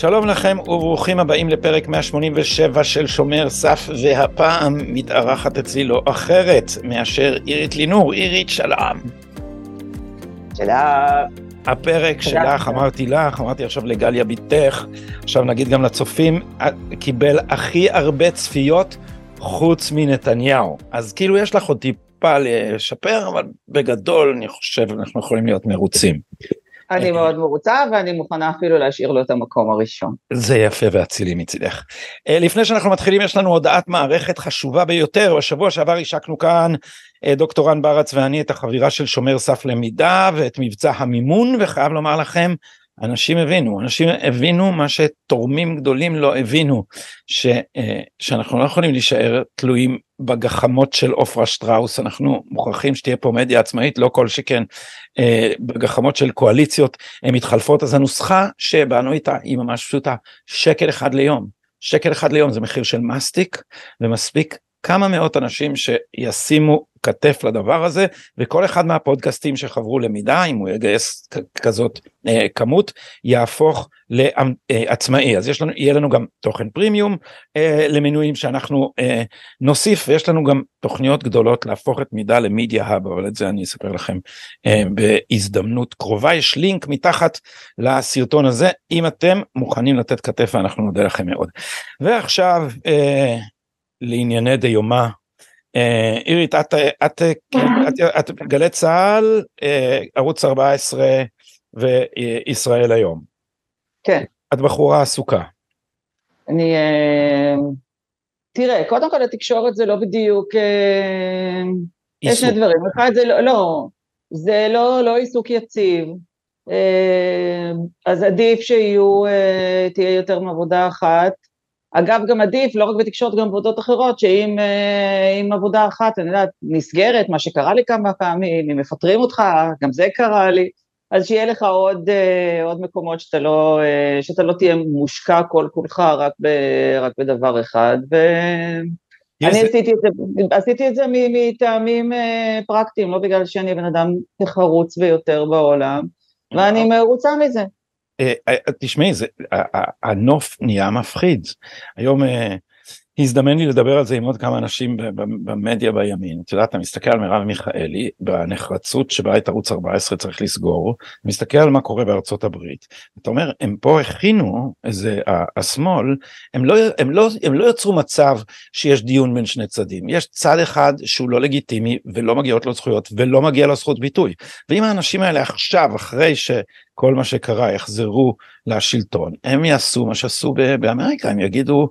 שלום לכם וברוכים הבאים לפרק 187 של שומר סף והפעם מתארחת אצלי לא אחרת מאשר אירית לינור. אירית שלום. שלום. הפרק שלך, אמרתי לך, אמרתי עכשיו לגליה ביתך, עכשיו נגיד גם לצופים, קיבל הכי הרבה צפיות חוץ מנתניהו. אז כאילו יש לך עוד טיפה לשפר, אבל בגדול אני חושב אנחנו יכולים להיות מרוצים. אני מאוד מרוצה ואני מוכנה אפילו להשאיר לו את המקום הראשון. זה יפה ואצילי מצידך. אה, לפני שאנחנו מתחילים יש לנו הודעת מערכת חשובה ביותר בשבוע שעבר השקנו כאן אה, דוקטור רן ברץ ואני את החבירה של שומר סף למידה ואת מבצע המימון וחייב לומר לכם אנשים הבינו, אנשים הבינו מה שתורמים גדולים לא הבינו, ש, אה, שאנחנו לא יכולים להישאר תלויים בגחמות של עופרה שטראוס, אנחנו מוכרחים שתהיה פה מדיה עצמאית, לא כל שכן אה, בגחמות של קואליציות הן מתחלפות, אז הנוסחה שבאנו איתה היא ממש פשוטה, שקל אחד ליום, שקל אחד ליום זה מחיר של מסטיק ומספיק כמה מאות אנשים שישימו כתף לדבר הזה וכל אחד מהפודקאסטים שחברו למידה אם הוא יגייס כזאת אה, כמות יהפוך לעצמאי אז יש לנו יהיה לנו גם תוכן פרימיום אה, למנויים שאנחנו אה, נוסיף ויש לנו גם תוכניות גדולות להפוך את מידה למידיה האב אבל את זה אני אספר לכם אה, בהזדמנות קרובה יש לינק מתחת לסרטון הזה אם אתם מוכנים לתת כתף ואנחנו נודה לכם מאוד ועכשיו. אה, לענייני דיומה. אה, אירית, את, את, כן, את, את, את גלי צה"ל, אה, ערוץ 14 וישראל היום. כן. את בחורה עסוקה. אני... אה, תראה, קודם כל התקשורת זה לא בדיוק... יש שני דברים. אחד זה לא, לא, זה לא, לא עיסוק יציב. אז עדיף שיהיו, תהיה יותר מעבודה אחת. אגב, גם עדיף, לא רק בתקשורת, גם בעבודות אחרות, שאם אה, עבודה אחת, אני יודעת, נסגרת, מה שקרה לי כמה פעמים, אם מפטרים אותך, גם זה קרה לי, אז שיהיה לך עוד, אה, עוד מקומות שאתה לא, אה, שאתה לא תהיה מושקע כל כולך רק, ב, רק בדבר אחד, ואני yes. עשיתי את זה, עשיתי את זה מטעמים פרקטיים, לא בגלל שאני בן אדם חרוץ ביותר בעולם, ואני מרוצה מזה. אה, אה, תשמעי, הנוף נהיה מפחיד. היום אה, הזדמן לי לדבר על זה עם עוד כמה אנשים במדיה בימין. את יודעת, אתה מסתכל על מרב מיכאלי, בנחרצות שבה את ערוץ 14 צריך לסגור, מסתכל על מה קורה בארצות הברית. אתה אומר, הם פה הכינו איזה, השמאל, הם לא, הם, לא, הם לא יצרו מצב שיש דיון בין שני צדדים. יש צד אחד שהוא לא לגיטימי ולא מגיעות לו זכויות ולא מגיע לו זכות ביטוי. ואם האנשים האלה עכשיו, אחרי שכל מה שקרה, יחזרו לשלטון, הם יעשו מה שעשו באמריקה, הם יגידו,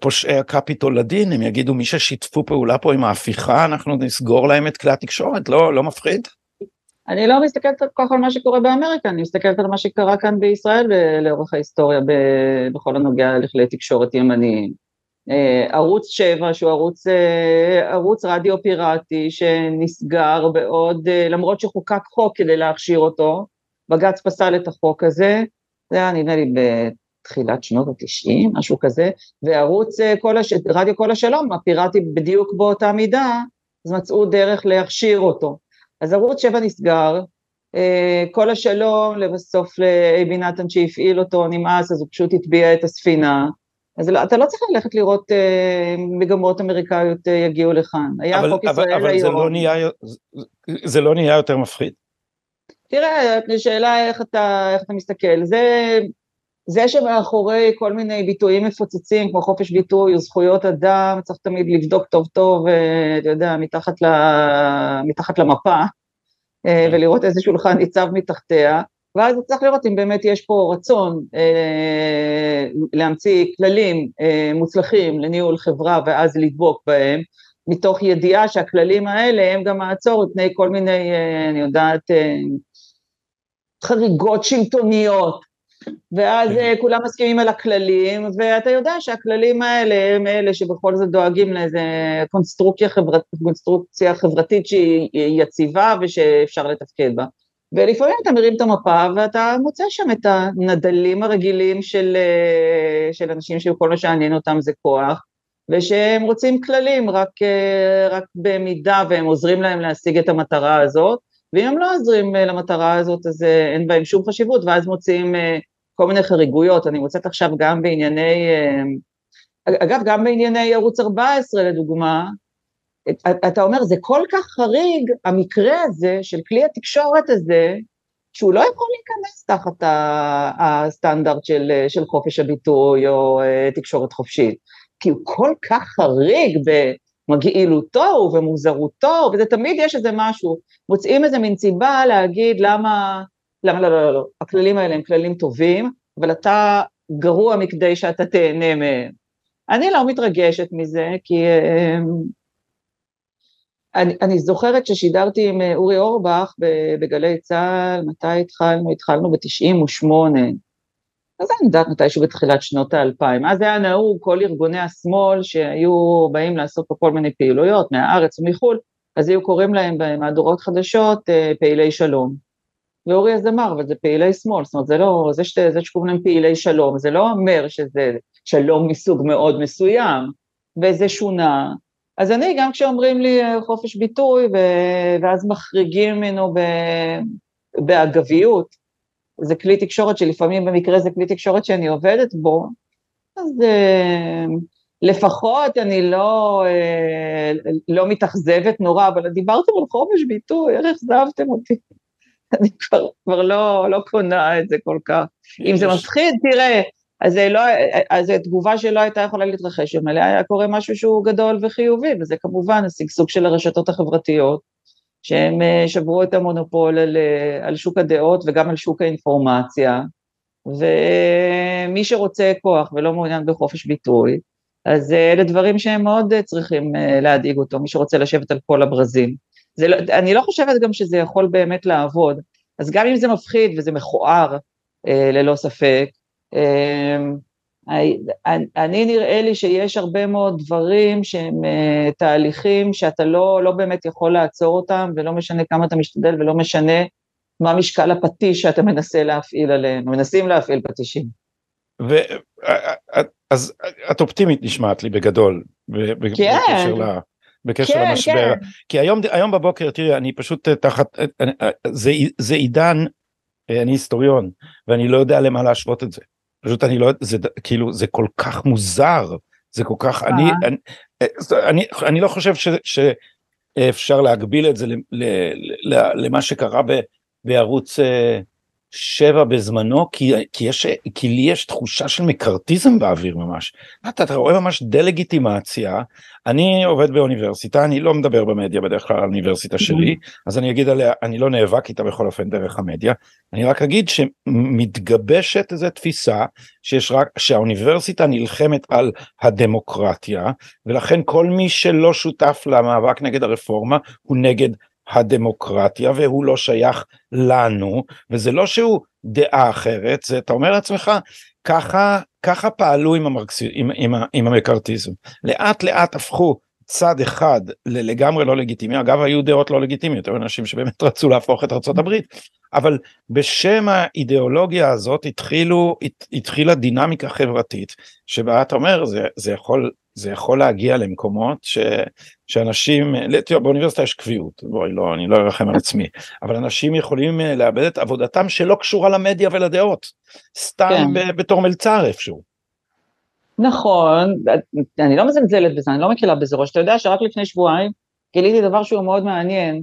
פושעי הקפיטול לדין, הם יגידו מי ששיתפו פעולה פה עם ההפיכה, אנחנו נסגור להם את כלי התקשורת, לא, לא מפחיד? אני לא מסתכלת כל כך על מה שקורה באמריקה, אני מסתכלת על מה שקרה כאן בישראל לאורך ההיסטוריה בכל הנוגע לכלי תקשורת ימניים. אה, ערוץ 7 שהוא ערוץ, אה, ערוץ רדיו פיראטי שנסגר בעוד, אה, למרות שחוקק חוק כדי להכשיר אותו, בג"ץ פסל את החוק הזה, זה היה נדמה לי תחילת שנות ה-90, משהו כזה, וערוץ אה, כל הש... רדיו כל השלום, הפיראטי בדיוק באותה מידה, אז מצאו דרך להכשיר אותו. אז ערוץ 7 נסגר, אה, כל השלום לבסוף לאייבי נתן שהפעיל אותו נמאס, אז הוא פשוט הטביע את הספינה. אז לא, אתה לא צריך ללכת לראות אה, מגמות אמריקאיות אה, יגיעו לכאן. היה אבל, חוק אבל, ישראל אבל היום. אבל זה, זה לא נהיה יותר מפחיד. תראה, שאלה איך אתה, איך אתה מסתכל. זה זה שמאחורי כל מיני ביטויים מפוצצים כמו חופש ביטוי או זכויות אדם, צריך תמיד לבדוק טוב טוב, אה, אתה יודע, מתחת, ל... מתחת למפה, אה, כן. ולראות איזה שולחן ניצב מתחתיה, ואז צריך לראות אם באמת יש פה רצון אה, להמציא כללים אה, מוצלחים לניהול חברה ואז לדבוק בהם, מתוך ידיעה שהכללים האלה הם גם מעצור מפני כל מיני, אה, אני יודעת, אה, חריגות שלטוניות ואז כן. אה, כולם מסכימים על הכללים, ואתה יודע שהכללים האלה הם אלה שבכל זאת דואגים לאיזה קונסטרוקציה, חברת, קונסטרוקציה חברתית שהיא יציבה ושאפשר לתפקד בה. ולפעמים אתה מרים את המפה ואתה מוצא שם את הנדלים הרגילים של, אה, של אנשים שכל מה שעניין אותם זה כוח, ושהם רוצים כללים רק, אה, רק במידה והם עוזרים להם להשיג את המטרה הזאת, ואם הם לא עוזרים למטרה הזאת אז אין בהם שום חשיבות, ואז מוצאים כל מיני חריגויות, אני מוצאת עכשיו גם בענייני, אגב, גם בענייני ערוץ 14 לדוגמה, אתה אומר, זה כל כך חריג, המקרה הזה של כלי התקשורת הזה, שהוא לא יכול להיכנס תחת הסטנדרט של, של חופש הביטוי או תקשורת חופשית, כי הוא כל כך חריג במגעילותו ובמוזרותו, וזה תמיד יש איזה משהו, מוצאים איזה מין סיבה להגיד למה, לא, לא, לא, לא, הכללים האלה הם כללים טובים, אבל אתה גרוע מכדי שאתה תהנה מהם. אני לא מתרגשת מזה, כי אני, אני זוכרת ששידרתי עם אה, אורי אורבך בגלי צה"ל, מתי התחלנו? התחלנו ב-98. אז אני יודעת מתישהו בתחילת שנות האלפיים. אז היה נהוג כל ארגוני השמאל שהיו באים לעשות פה כל מיני פעילויות מהארץ ומחו"ל, אז היו קוראים להם במהדורות חדשות אה, פעילי שלום. ואורי אז אמר, אבל זה פעילי שמאל, זאת אומרת, זה לא, זה, שת, זה שקוראים להם פעילי שלום, זה לא אומר שזה שלום מסוג מאוד מסוים, וזה שונה, אז אני, גם כשאומרים לי אה, חופש ביטוי, ואז מחריגים ממנו באגביות, זה כלי תקשורת שלפעמים במקרה זה כלי תקשורת שאני עובדת בו, אז אה, לפחות אני לא, אה, לא מתאכזבת נורא, אבל דיברתם על חופש ביטוי, איך אכזבתם אותי? אני כבר, כבר לא, לא קונה את זה כל כך. אם זה מפחיד, תראה, אז, לא, אז התגובה שלו הייתה יכולה להתרחש, אלמלא היה קורה משהו שהוא גדול וחיובי, וזה כמובן השגשוג של הרשתות החברתיות, שהם אה, שברו את המונופול על, אה, על שוק הדעות וגם על שוק האינפורמציה, ומי שרוצה כוח ולא מעוניין בחופש ביטוי, אז אה, אלה דברים שהם מאוד צריכים להדאיג אותו, מי שרוצה לשבת על כל הברזים. לא, אני לא חושבת גם שזה יכול באמת לעבוד, אז גם אם זה מפחיד וזה מכוער, ללא ספק, אמ, אני נראה לי שיש הרבה מאוד דברים שהם אה, תהליכים שאתה לא, לא באמת יכול לעצור אותם, ולא משנה כמה אתה משתדל ולא משנה מה משקל הפטיש שאתה מנסה להפעיל עליהם, מנסים להפעיל פטישים. ו... אז את אופטימית נשמעת לי בגדול, כן. בקשר, ל... בקשר כן, למשבר, כן. כי היום, היום בבוקר, תראי, אני פשוט תחת, זה, זה עידן, אני היסטוריון, ואני לא יודע למה להשוות את זה. פשוט אני לא, זה כאילו זה כל כך מוזר, זה כל כך, אני, אה. אני, אני, אני לא חושב ש, שאפשר להגביל את זה למה שקרה ב, בערוץ אה, שבע בזמנו, כי, כי, יש, כי לי יש תחושה של מקארתיזם באוויר ממש. אתה, אתה רואה ממש דה-לגיטימציה. אני עובד באוניברסיטה, אני לא מדבר במדיה בדרך כלל על האוניברסיטה שלי, אז אני אגיד עליה, אני לא נאבק איתה בכל אופן דרך המדיה, אני רק אגיד שמתגבשת איזו תפיסה שיש רק, שהאוניברסיטה נלחמת על הדמוקרטיה, ולכן כל מי שלא שותף למאבק נגד הרפורמה הוא נגד הדמוקרטיה והוא לא שייך לנו וזה לא שהוא דעה אחרת זה אתה אומר לעצמך ככה ככה פעלו עם, המרקסי, עם, עם, עם המקארתיזם. לאט לאט הפכו צד אחד לגמרי לא לגיטימי. אגב היו דעות לא לגיטימיות היו אנשים שבאמת רצו להפוך את ארצות הברית אבל בשם האידיאולוגיה הזאת התחילו התחילה דינמיקה חברתית שבה אתה אומר זה זה יכול זה יכול להגיע למקומות ש, שאנשים, באוניברסיטה יש קביעות, בואי לא, אני לא ארחם על עצמי, אבל אנשים יכולים אה, לאבד את עבודתם שלא קשורה למדיה ולדעות, סתם כן. בתור מלצר איפשהו. נכון, אני לא מזלזלת בזה, אני לא מקלה בזה ראש, אתה יודע שרק לפני שבועיים גיליתי דבר שהוא מאוד מעניין,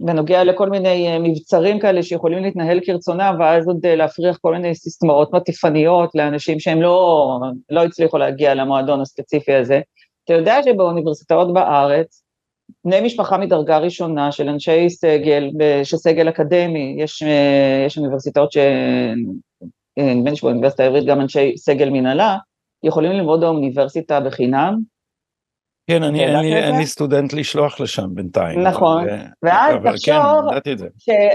בנוגע לכל מיני אה, מבצרים כאלה שיכולים להתנהל כרצונם, ואז עוד אה, להפריח כל מיני סיסמאות מטיפניות לאנשים שהם לא, לא הצליחו להגיע למועדון הספציפי הזה. אתה יודע שבאוניברסיטאות בארץ, בני משפחה מדרגה ראשונה של אנשי סגל, של סגל אקדמי, יש, אה, יש אוניברסיטאות ש... נדמה לי שבאוניברסיטה העברית גם אנשי סגל מנהלה, יכולים ללמוד באוניברסיטה בחינם, כן, אני, אין, לי, אין לי סטודנט לשלוח לשם בינתיים. נכון, אבל, ואז אבל תחשוב כן,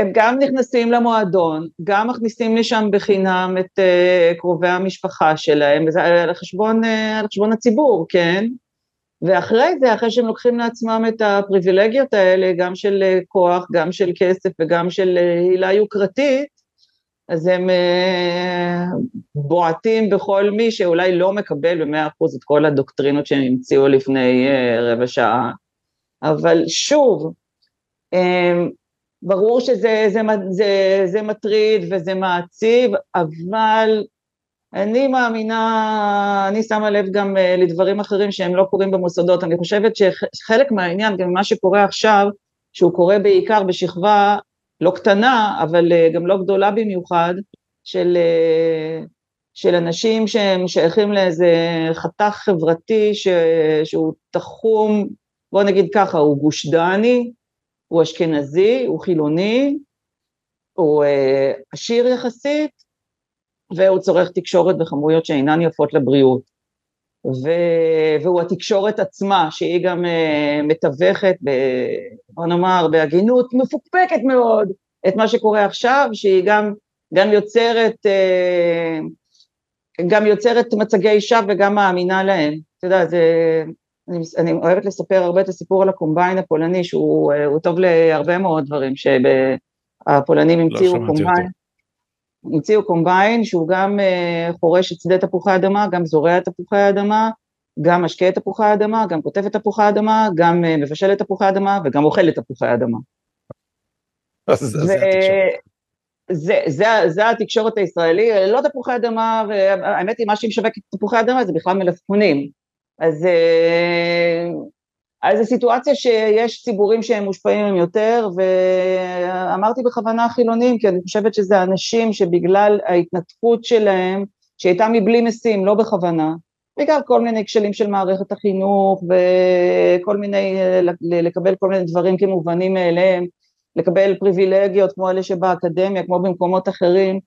שהם גם נכנסים למועדון, גם מכניסים לשם בחינם את uh, קרובי המשפחה שלהם, וזה על חשבון, uh, על חשבון הציבור, כן? ואחרי זה, אחרי שהם לוקחים לעצמם את הפריבילגיות האלה, גם של uh, כוח, גם של כסף וגם של הילה יוקרתית, אז הם אה, בועטים בכל מי שאולי לא מקבל במאה אחוז את כל הדוקטרינות שהם המציאו לפני אה, רבע שעה. אבל שוב, אה, ברור שזה זה, זה, זה מטריד וזה מעציב, אבל אני מאמינה, אני שמה לב גם אה, לדברים אחרים שהם לא קורים במוסדות, אני חושבת שחלק מהעניין, גם מה שקורה עכשיו, שהוא קורה בעיקר בשכבה לא קטנה, אבל אה, גם לא גדולה במיוחד, של, אה, של אנשים שהם שייכים לאיזה חתך חברתי ש, שהוא תחום, בוא נגיד ככה, הוא גוש דני, הוא אשכנזי, הוא חילוני, הוא עשיר יחסית, והוא צורך תקשורת בכמויות שאינן יפות לבריאות. ו... והוא התקשורת עצמה, שהיא גם uh, מתווכת, ב... בוא נאמר, בהגינות מפוקפקת מאוד, את מה שקורה עכשיו, שהיא גם, גם יוצרת, uh, גם יוצרת מצגי שווא וגם מאמינה להם. אתה יודע, זה... אני, אני אוהבת לספר הרבה את הסיפור על הקומביין הפולני, שהוא uh, טוב להרבה מאוד דברים, שהפולנים המציאו לא קומביין. המציאו קומביין שהוא גם uh, חורש את שדה תפוחי האדמה, גם זורע את תפוחי האדמה, גם משקה את תפוחי האדמה, גם כותב את תפוחי האדמה, גם uh, מבשל את תפוחי האדמה וגם אוכל את תפוחי האדמה. זה, זה, זה התקשורת הישראלי, לא תפוחי אדמה, והאמת היא מה שהיא משווקת תפוחי אדמה זה בכלל מלפפונים. אז uh, אז זו סיטואציה שיש ציבורים שהם מושפעים יותר, ואמרתי בכוונה חילונים, כי אני חושבת שזה אנשים שבגלל ההתנתקות שלהם, שהייתה מבלי משים, לא בכוונה, בגלל כל מיני כשלים של מערכת החינוך, וכל מיני, לקבל כל מיני דברים כמובנים מאליהם, לקבל פריבילגיות כמו אלה שבאקדמיה, כמו במקומות אחרים.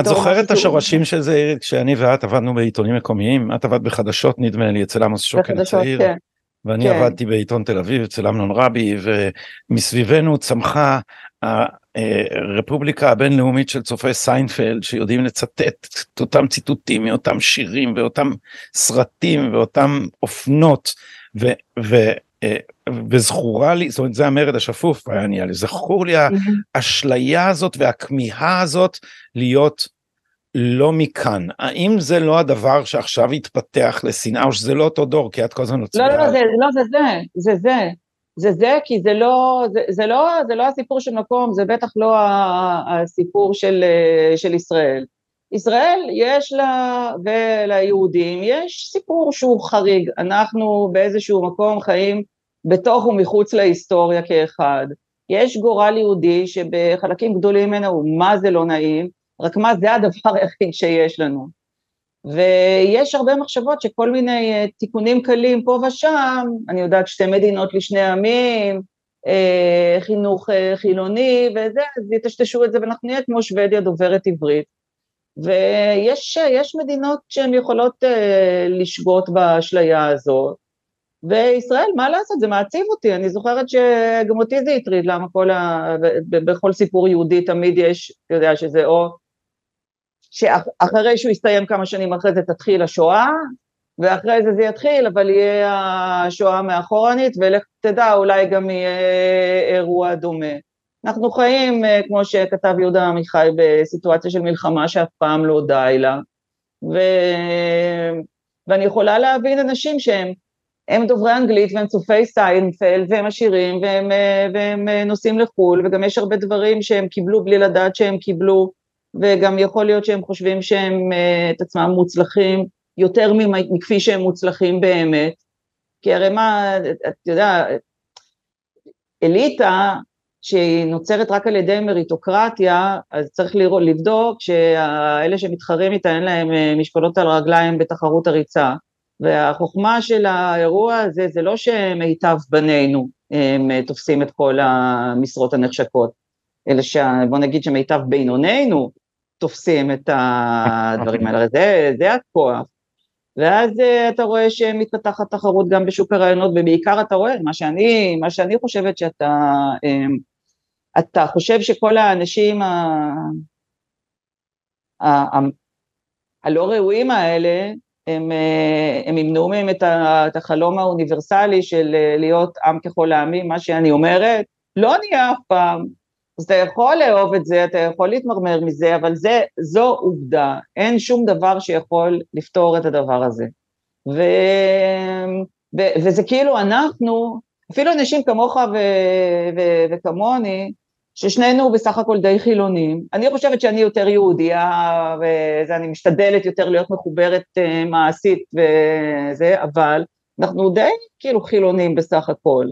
את זוכרת את השורשים של זה, כשאני ואת עבדנו בעיתונים מקומיים, את עבדת בחדשות נדמה לי, אצל עמוס שוקן הצעיר. כן. ואני כן. עבדתי בעיתון תל אביב אצל אמנון רבי ומסביבנו צמחה הרפובליקה הבינלאומית של צופי סיינפלד שיודעים לצטט את אותם ציטוטים מאותם שירים ואותם סרטים ואותם אופנות ו, ו, אה, וזכורה לי זאת אומרת זה המרד השפוף היה נהיה לי זכור לי האשליה הזאת והכמיהה הזאת להיות לא מכאן. האם זה לא הדבר שעכשיו התפתח לשנאה, או שזה לא אותו דור, כי את כל הזמן מצביעה? לא, לא, זה, לא, זה זה, זה זה. זה זה, כי זה לא, זה, זה לא, זה לא הסיפור של מקום, זה בטח לא הסיפור של, של ישראל. ישראל יש לה, וליהודים, יש סיפור שהוא חריג. אנחנו באיזשהו מקום חיים בתוך ומחוץ להיסטוריה כאחד. יש גורל יהודי שבחלקים גדולים ממנו הוא מה זה לא נעים, רק מה, זה הדבר היחיד שיש לנו. ויש הרבה מחשבות שכל מיני אה, תיקונים קלים פה ושם, אני יודעת שתי מדינות לשני עמים, אה, חינוך אה, חילוני וזה, אז יטשטשו את זה ואנחנו נהיה כמו שוודיה דוברת עברית. ויש מדינות שהן יכולות לשגות באשליה הזאת, וישראל, מה לעשות, זה מעציב אותי, אני זוכרת שגם אותי זה הטריד, למה כל ה... בכל סיפור יהודי תמיד יש, אתה יודע, שזה או שאחרי שהוא יסתיים כמה שנים אחרי זה תתחיל השואה, ואחרי זה זה יתחיל, אבל יהיה השואה מאחורנית, ולך תדע, אולי גם יהיה אירוע דומה. אנחנו חיים, אה, כמו שכתב יהודה עמיחי, בסיטואציה של מלחמה שאף פעם לא די לה, ו... ואני יכולה להבין אנשים שהם הם דוברי אנגלית והם צופי סיינפלד והם עשירים והם, אה, והם אה, נוסעים לחו"ל, וגם יש הרבה דברים שהם קיבלו בלי לדעת שהם קיבלו, וגם יכול להיות שהם חושבים שהם אה, את עצמם מוצלחים יותר מכפי שהם מוצלחים באמת, כי הרי מה, את יודעת, אליטה שהיא נוצרת רק על ידי מריטוקרטיה, אז צריך לראות, לבדוק שאלה שמתחרים איתה אין להם משקולות על רגליים בתחרות הריצה. והחוכמה של האירוע הזה זה לא שמיטב בנינו הם אה, תופסים את כל המשרות הנחשקות, אלא שבוא נגיד שמיטב בינוננו תופסים את הדברים האלה, זה, זה הכוח. ואז uh, אתה רואה שמתפתחת תחרות גם בשוק הרעיונות, ובעיקר אתה רואה, מה שאני, מה שאני חושבת שאתה, um, אתה חושב שכל האנשים ה, ה, ה, הלא ראויים האלה, הם, אה, הם ימנעו מהם את החלום האוניברסלי של אה, להיות עם ככל העמים, מה שאני אומרת, לא נהיה אף פעם, אז אתה יכול לאהוב את זה, אתה יכול להתמרמר מזה, אבל זה, זו עובדה, אין שום דבר שיכול לפתור את הדבר הזה. ו, ו, וזה כאילו אנחנו, אפילו אנשים כמוך ו, ו, וכמוני, ששנינו בסך הכל די חילונים. אני חושבת שאני יותר יהודייה, ואני משתדלת יותר להיות מחוברת uh, מעשית וזה, אבל אנחנו די כאילו חילונים בסך הכל.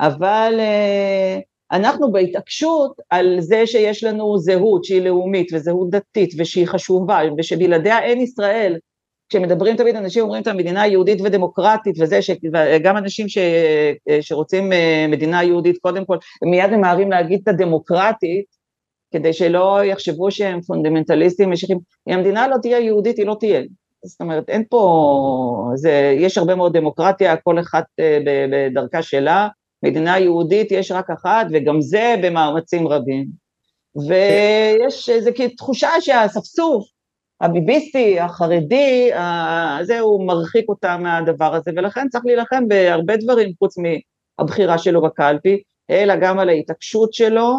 אבל uh, אנחנו בהתעקשות על זה שיש לנו זהות שהיא לאומית וזהות דתית ושהיא חשובה ושבלעדיה אין ישראל, כשמדברים תמיד אנשים אומרים את המדינה יהודית ודמוקרטית וזה, שגם אנשים ש, שרוצים אה, מדינה יהודית קודם כל, הם מיד ממהרים להגיד את הדמוקרטית, כדי שלא יחשבו שהם פונדמנטליסטים משיחים, אם המדינה לא תהיה יהודית היא לא תהיה, זאת אומרת אין פה, זה, יש הרבה מאוד דמוקרטיה, כל אחת אה, בדרכה שלה, מדינה יהודית יש רק אחת וגם זה במאמצים רבים, ויש איזו תחושה שהאספסוף הביביסטי, החרדי, זה הוא מרחיק אותה מהדבר הזה, ולכן צריך להילחם בהרבה דברים חוץ מהבחירה שלו בקלפי, אלא גם על ההתעקשות שלו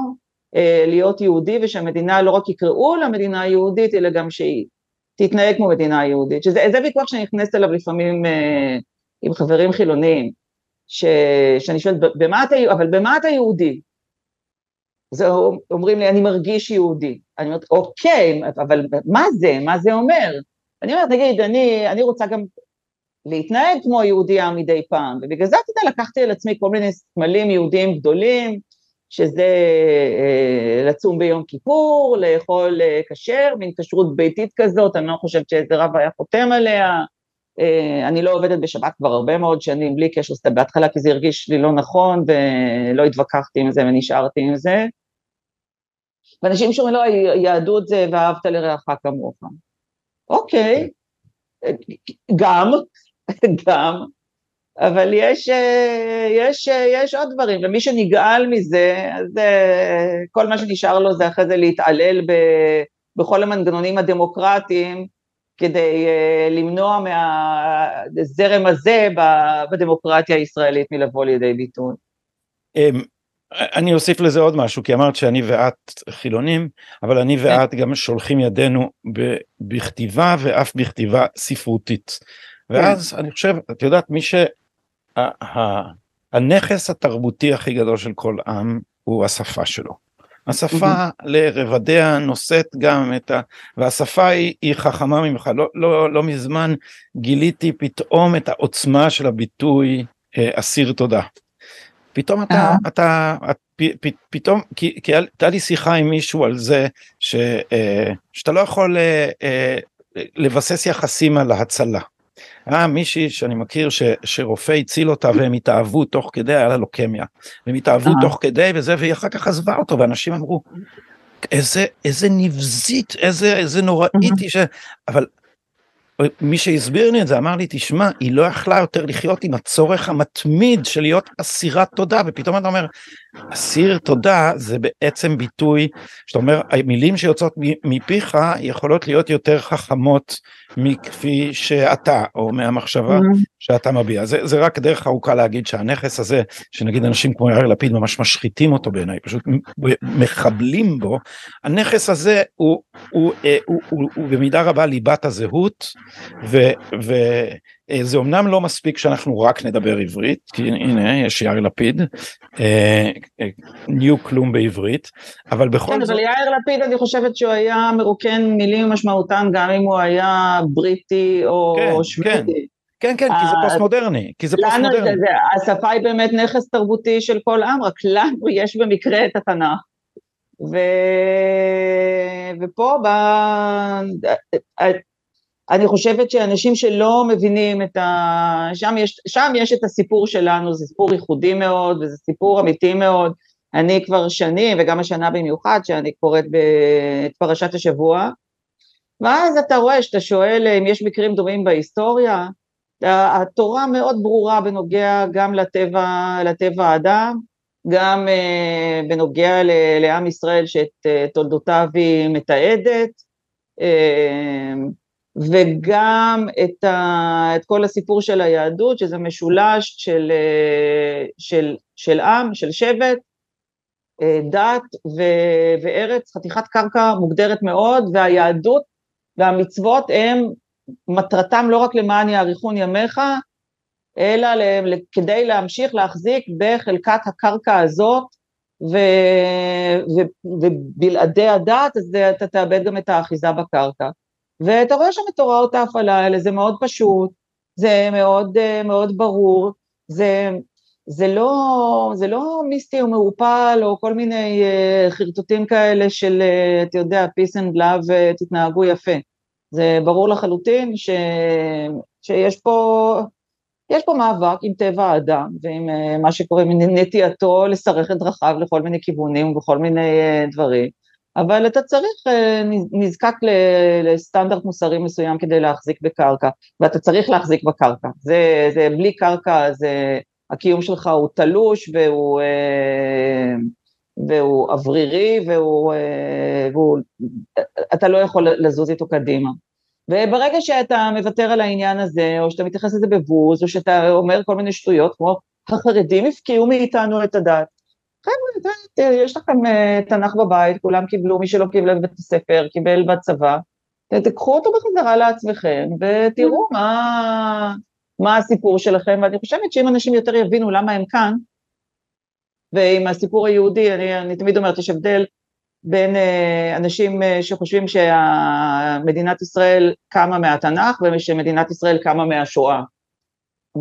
אה, להיות יהודי, ושהמדינה לא רק יקראו לה מדינה יהודית, אלא גם שהיא תתנהג כמו מדינה יהודית, שזה ויכוח שאני נכנסת אליו לפעמים אה, עם חברים חילוניים, ש, שאני שואלת, במה אתה, אבל במה אתה יהודי? זה אומרים לי, אני מרגיש יהודי. אני אומרת, אוקיי, אבל מה זה? מה זה אומר? אני אומרת, נגיד, אני, אני רוצה גם להתנהג כמו יהודייה מדי פעם, ובגלל זה, אתה יודע, לקחתי על עצמי כל מיני סמלים יהודיים גדולים, שזה אה, לצום ביום כיפור, לאכול אה, כשר, מין כשרות ביתית כזאת, אני לא חושבת שאיזה רב היה חותם עליה, אה, אני לא עובדת בשבת כבר הרבה מאוד שנים, בלי קשר, בהתחלה, כי זה הרגיש לי לא נכון, ולא התווכחתי עם זה ונשארתי עם זה. ואנשים שאומרים, לא, יהדות זה ואהבת לרעך כמוך. אוקיי, גם, גם, אבל יש, יש, יש עוד דברים, ומי שנגעל מזה, אז כל מה שנשאר לו זה אחרי זה להתעלל ב, בכל המנגנונים הדמוקרטיים, כדי למנוע מהזרם הזה בדמוקרטיה הישראלית מלבוא לידי ביטוי. אני אוסיף לזה עוד משהו כי אמרת שאני ואת חילונים אבל אני כן. ואת גם שולחים ידינו בכתיבה ואף בכתיבה ספרותית ואז אני חושב את יודעת מי שהנכס התרבותי הכי גדול של כל עם הוא השפה שלו. השפה לרבדיה נושאת גם את ה... והשפה היא, היא חכמה ממך לא, לא, לא מזמן גיליתי פתאום את העוצמה של הביטוי אה, אסיר תודה. פתאום אתה, uh-huh. אתה, את, פ, פ, פתאום, כי, כי הייתה לי שיחה עם מישהו על זה ש, אה, שאתה לא יכול אה, אה, לבסס יחסים על ההצלה. היה מישהי שאני מכיר ש, שרופא הציל אותה והם התאהבו תוך כדי, היה לה לוקמיה. הם התאהבו uh-huh. תוך כדי וזה, והיא אחר כך עזבה אותו, ואנשים אמרו, איזה, איזה נבזית, איזה, איזה נוראית uh-huh. ש... אבל מי שהסביר לי את זה אמר לי תשמע היא לא יכלה יותר לחיות עם הצורך המתמיד של להיות אסירת תודה ופתאום אתה אומר אסיר תודה זה בעצם ביטוי שאתה אומר המילים שיוצאות מפיך יכולות להיות יותר חכמות מכפי שאתה או מהמחשבה. שאתה מביע זה, זה רק דרך ארוכה להגיד שהנכס הזה שנגיד אנשים כמו יאיר לפיד ממש משחיתים אותו בעיניי פשוט מחבלים בו הנכס הזה הוא, הוא, הוא, הוא, הוא, הוא במידה רבה ליבת הזהות וזה אומנם לא מספיק שאנחנו רק נדבר עברית כי הנה יש יאיר לפיד אה, אה, ניו כלום בעברית אבל בכל כן, זאת. אבל יאיר לפיד אני חושבת שהוא היה מרוקן מילים משמעותן גם אם הוא היה בריטי או כן, שוודי. כן. כן, כן, כי זה פוסט מודרני, כי זה פוסט מודרני. השפה היא באמת נכס תרבותי של כל עם, רק לנו יש במקרה את התנ"ך. ו... ופה ב... אני חושבת שאנשים שלא מבינים את ה... שם יש, שם יש את הסיפור שלנו, זה סיפור ייחודי מאוד, וזה סיפור אמיתי מאוד. אני כבר שנים, וגם השנה במיוחד, שאני קוראת את פרשת השבוע, ואז אתה רואה שאתה שואל אם יש מקרים דומים בהיסטוריה, התורה מאוד ברורה בנוגע גם לטבע, לטבע האדם, גם uh, בנוגע לעם ישראל שאת uh, תולדותיו היא מתעדת, וגם את, ה, את כל הסיפור של היהדות, שזה משולש של, אה, של, של עם, של שבט, אה, דת ו, וארץ, חתיכת קרקע מוגדרת מאוד, והיהדות והמצוות הם מטרתם לא רק למען יאריכון ימיך, אלא כדי להמשיך להחזיק בחלקת הקרקע הזאת ו, ו, ובלעדי הדת אז אתה תאבד גם את האחיזה בקרקע. ואתה רואה שם את הוראות ההפעלה האלה, זה מאוד פשוט, זה מאוד, מאוד ברור, זה, זה, לא, זה לא מיסטי או מעורפל או כל מיני uh, חרטוטים כאלה של, uh, אתה יודע, peace and love, תתנהגו יפה. זה ברור לחלוטין ש, שיש פה, יש פה מאבק עם טבע האדם ועם uh, מה שקורה נטייתו לשרך את דרכיו לכל מיני כיוונים ובכל מיני uh, דברים. אבל אתה צריך, אה, נזקק לסטנדרט מוסרי מסוים כדי להחזיק בקרקע, ואתה צריך להחזיק בקרקע, זה, זה בלי קרקע, זה, הקיום שלך הוא תלוש והוא, אה, והוא אוורירי והוא, אה, והוא, אתה לא יכול לזוז איתו קדימה. וברגע שאתה מוותר על העניין הזה, או שאתה מתייחס לזה בבוז, או שאתה אומר כל מיני שטויות, כמו החרדים הפקיעו מאיתנו את הדת, חבר'ה, יש לכם אה, תנ"ך בבית, כולם קיבלו, מי שלא קיבל בבית הספר, קיבל בצבא, תקחו אותו בחזרה לעצמכם ותראו מה, מה הסיפור שלכם, ואני חושבת שאם אנשים יותר יבינו למה הם כאן, ועם הסיפור היהודי, אני, אני תמיד אומרת, יש הבדל בין אה, אנשים אה, שחושבים שמדינת ישראל קמה מהתנ"ך ושמדינת ישראל קמה מהשואה.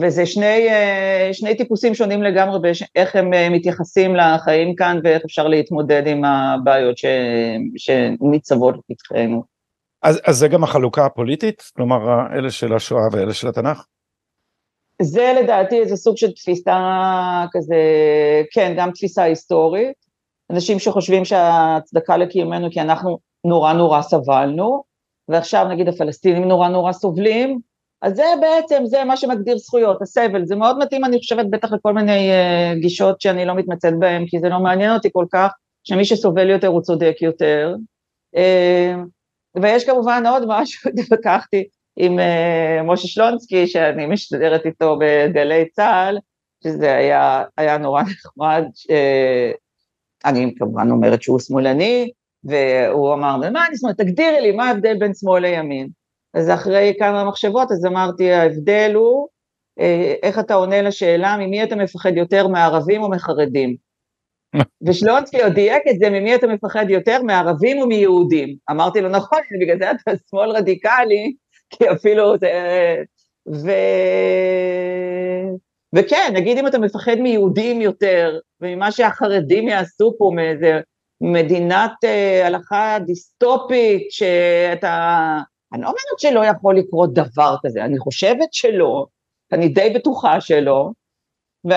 וזה שני, אה, שני טיפוסים שונים לגמרי באיך הם אה, מתייחסים לחיים כאן ואיך אפשר להתמודד עם הבעיות ש, שניצבות לפתחנו. אז, אז זה גם החלוקה הפוליטית? כלומר, אלה של השואה ואלה של התנ"ך? זה לדעתי איזה סוג של תפיסה כזה, כן, גם תפיסה היסטורית. אנשים שחושבים שההצדקה לקיומנו כי אנחנו נורא נורא סבלנו, ועכשיו נגיד הפלסטינים נורא נורא סובלים, אז זה בעצם, זה מה שמגדיר זכויות, הסבל, זה מאוד מתאים, אני חושבת, בטח לכל מיני uh, גישות שאני לא מתמצאת בהן, כי זה לא מעניין אותי כל כך, שמי שסובל יותר הוא צודק יותר. Uh, ויש כמובן עוד משהו, התווכחתי עם uh, משה שלונסקי, שאני משתדרת איתו בגלי צה"ל, שזה היה, היה נורא נחמד, אני כמובן אומרת שהוא שמאלני, והוא אמר, מה אני שמאל, תגדירי לי, מה ההבדל בין שמאל לימין? אז אחרי כמה מחשבות, אז אמרתי, ההבדל הוא אה, איך אתה עונה לשאלה ממי אתה מפחד יותר, מערבים או מחרדים. ושלונסקי עוד דייק את זה, ממי אתה מפחד יותר, מערבים או מיהודים. אמרתי לו, נכון, בגלל זה אתה שמאל רדיקלי, כי אפילו זה... ו... וכן, נגיד אם אתה מפחד מיהודים יותר, וממה שהחרדים יעשו פה מאיזה מדינת uh, הלכה דיסטופית, שאתה אני לא אומרת שלא יכול לקרות דבר כזה, אני חושבת שלא, אני די בטוחה שלא, ו...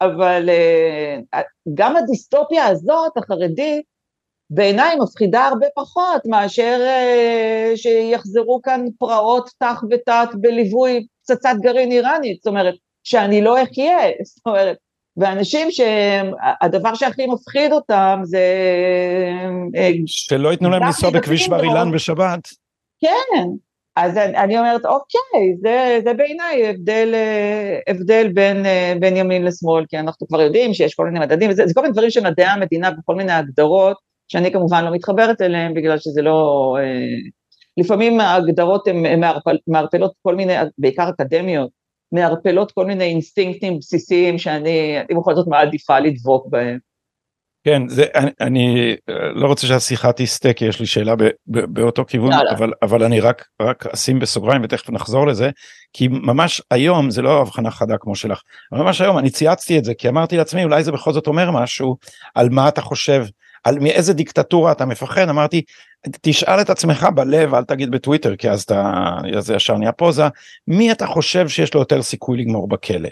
אבל אה, גם הדיסטופיה הזאת, החרדית, בעיניי מפחידה הרבה פחות מאשר אה, שיחזרו כאן פרעות תח ותת בליווי פצצת גרעין איראנית, זאת אומרת, שאני לא אחיה, זאת אומרת, ואנשים שהדבר שהכי מפחיד אותם זה... אה, שלא ייתנו להם לנסוע בכביש בר אילן בשבת. כן, אז אני אומרת, אוקיי, זה, זה בעיניי הבדל, הבדל בין, בין ימין לשמאל, כי אנחנו כבר יודעים שיש כל מיני מדדים, זה, זה כל מיני דברים שמדעי המדינה וכל מיני הגדרות, שאני כמובן לא מתחברת אליהם, בגלל שזה לא... לפעמים ההגדרות הן מערפל, מערפלות כל מיני, בעיקר אקדמיות, מערפלות כל מיני אינסטינקטים בסיסיים שאני בכל זאת מעדיפה לדבוק בהם. כן, זה, אני, אני לא רוצה שהשיחה תסטה כי יש לי שאלה ב, ב, באותו כיוון, לא, אבל, אבל אני רק, רק אשים בסוגריים ותכף נחזור לזה, כי ממש היום זה לא הבחנה חדה כמו שלך, ממש היום אני צייצתי את זה כי אמרתי לעצמי אולי זה בכל זאת אומר משהו על מה אתה חושב, על מאיזה דיקטטורה אתה מפחד, אמרתי תשאל את עצמך בלב אל תגיד בטוויטר כי אז אתה, זה ישר נהיה פוזה, מי אתה חושב שיש לו יותר סיכוי לגמור בכלא,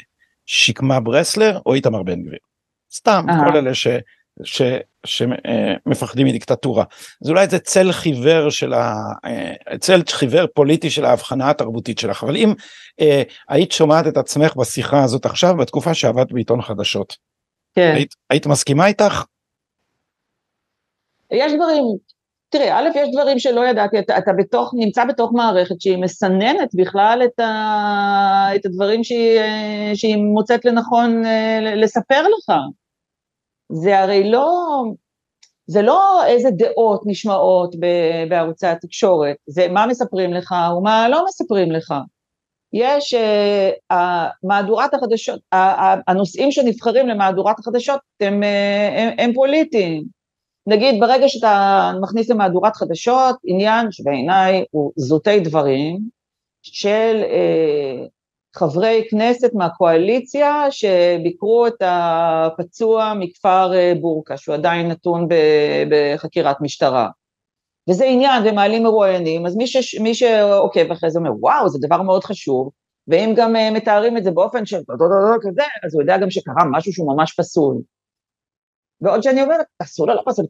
שקמה ברסלר או איתמר בן גביר? סתם, כל אלה ש... ש, שמפחדים מדיקטטורה. אז אולי זה צל חיוור של ה... אה, צל חיוור פוליטי של ההבחנה התרבותית שלך, אבל אם אה, היית שומעת את עצמך בשיחה הזאת עכשיו, בתקופה שעבדת בעיתון חדשות, כן. היית, היית מסכימה איתך? יש דברים, תראה, א', יש דברים שלא ידעתי, אתה, אתה בתוך, נמצא בתוך מערכת שהיא מסננת בכלל את, ה, את הדברים שהיא, אה, שהיא מוצאת לנכון אה, לספר לך. זה הרי לא, זה לא איזה דעות נשמעות בערוצי התקשורת, זה מה מספרים לך ומה לא מספרים לך. יש uh, מהדורת החדשות, הנושאים שנבחרים למהדורת החדשות הם, הם, הם פוליטיים. נגיד ברגע שאתה מכניס למהדורת חדשות עניין שבעיניי הוא זוטי דברים של uh, חברי כנסת מהקואליציה שביקרו את הפצוע מכפר בורקה, שהוא עדיין נתון בחקירת משטרה. וזה עניין, ומעלים מרואיינים, אז מי, ש, מי שעוקב אחרי זה אומר, וואו, זה דבר מאוד חשוב, ואם גם uh, מתארים את זה באופן של כזה, אז הוא יודע גם שקרה משהו שהוא ממש פסול. ועוד שאני אומרת, פסול או לא פסול,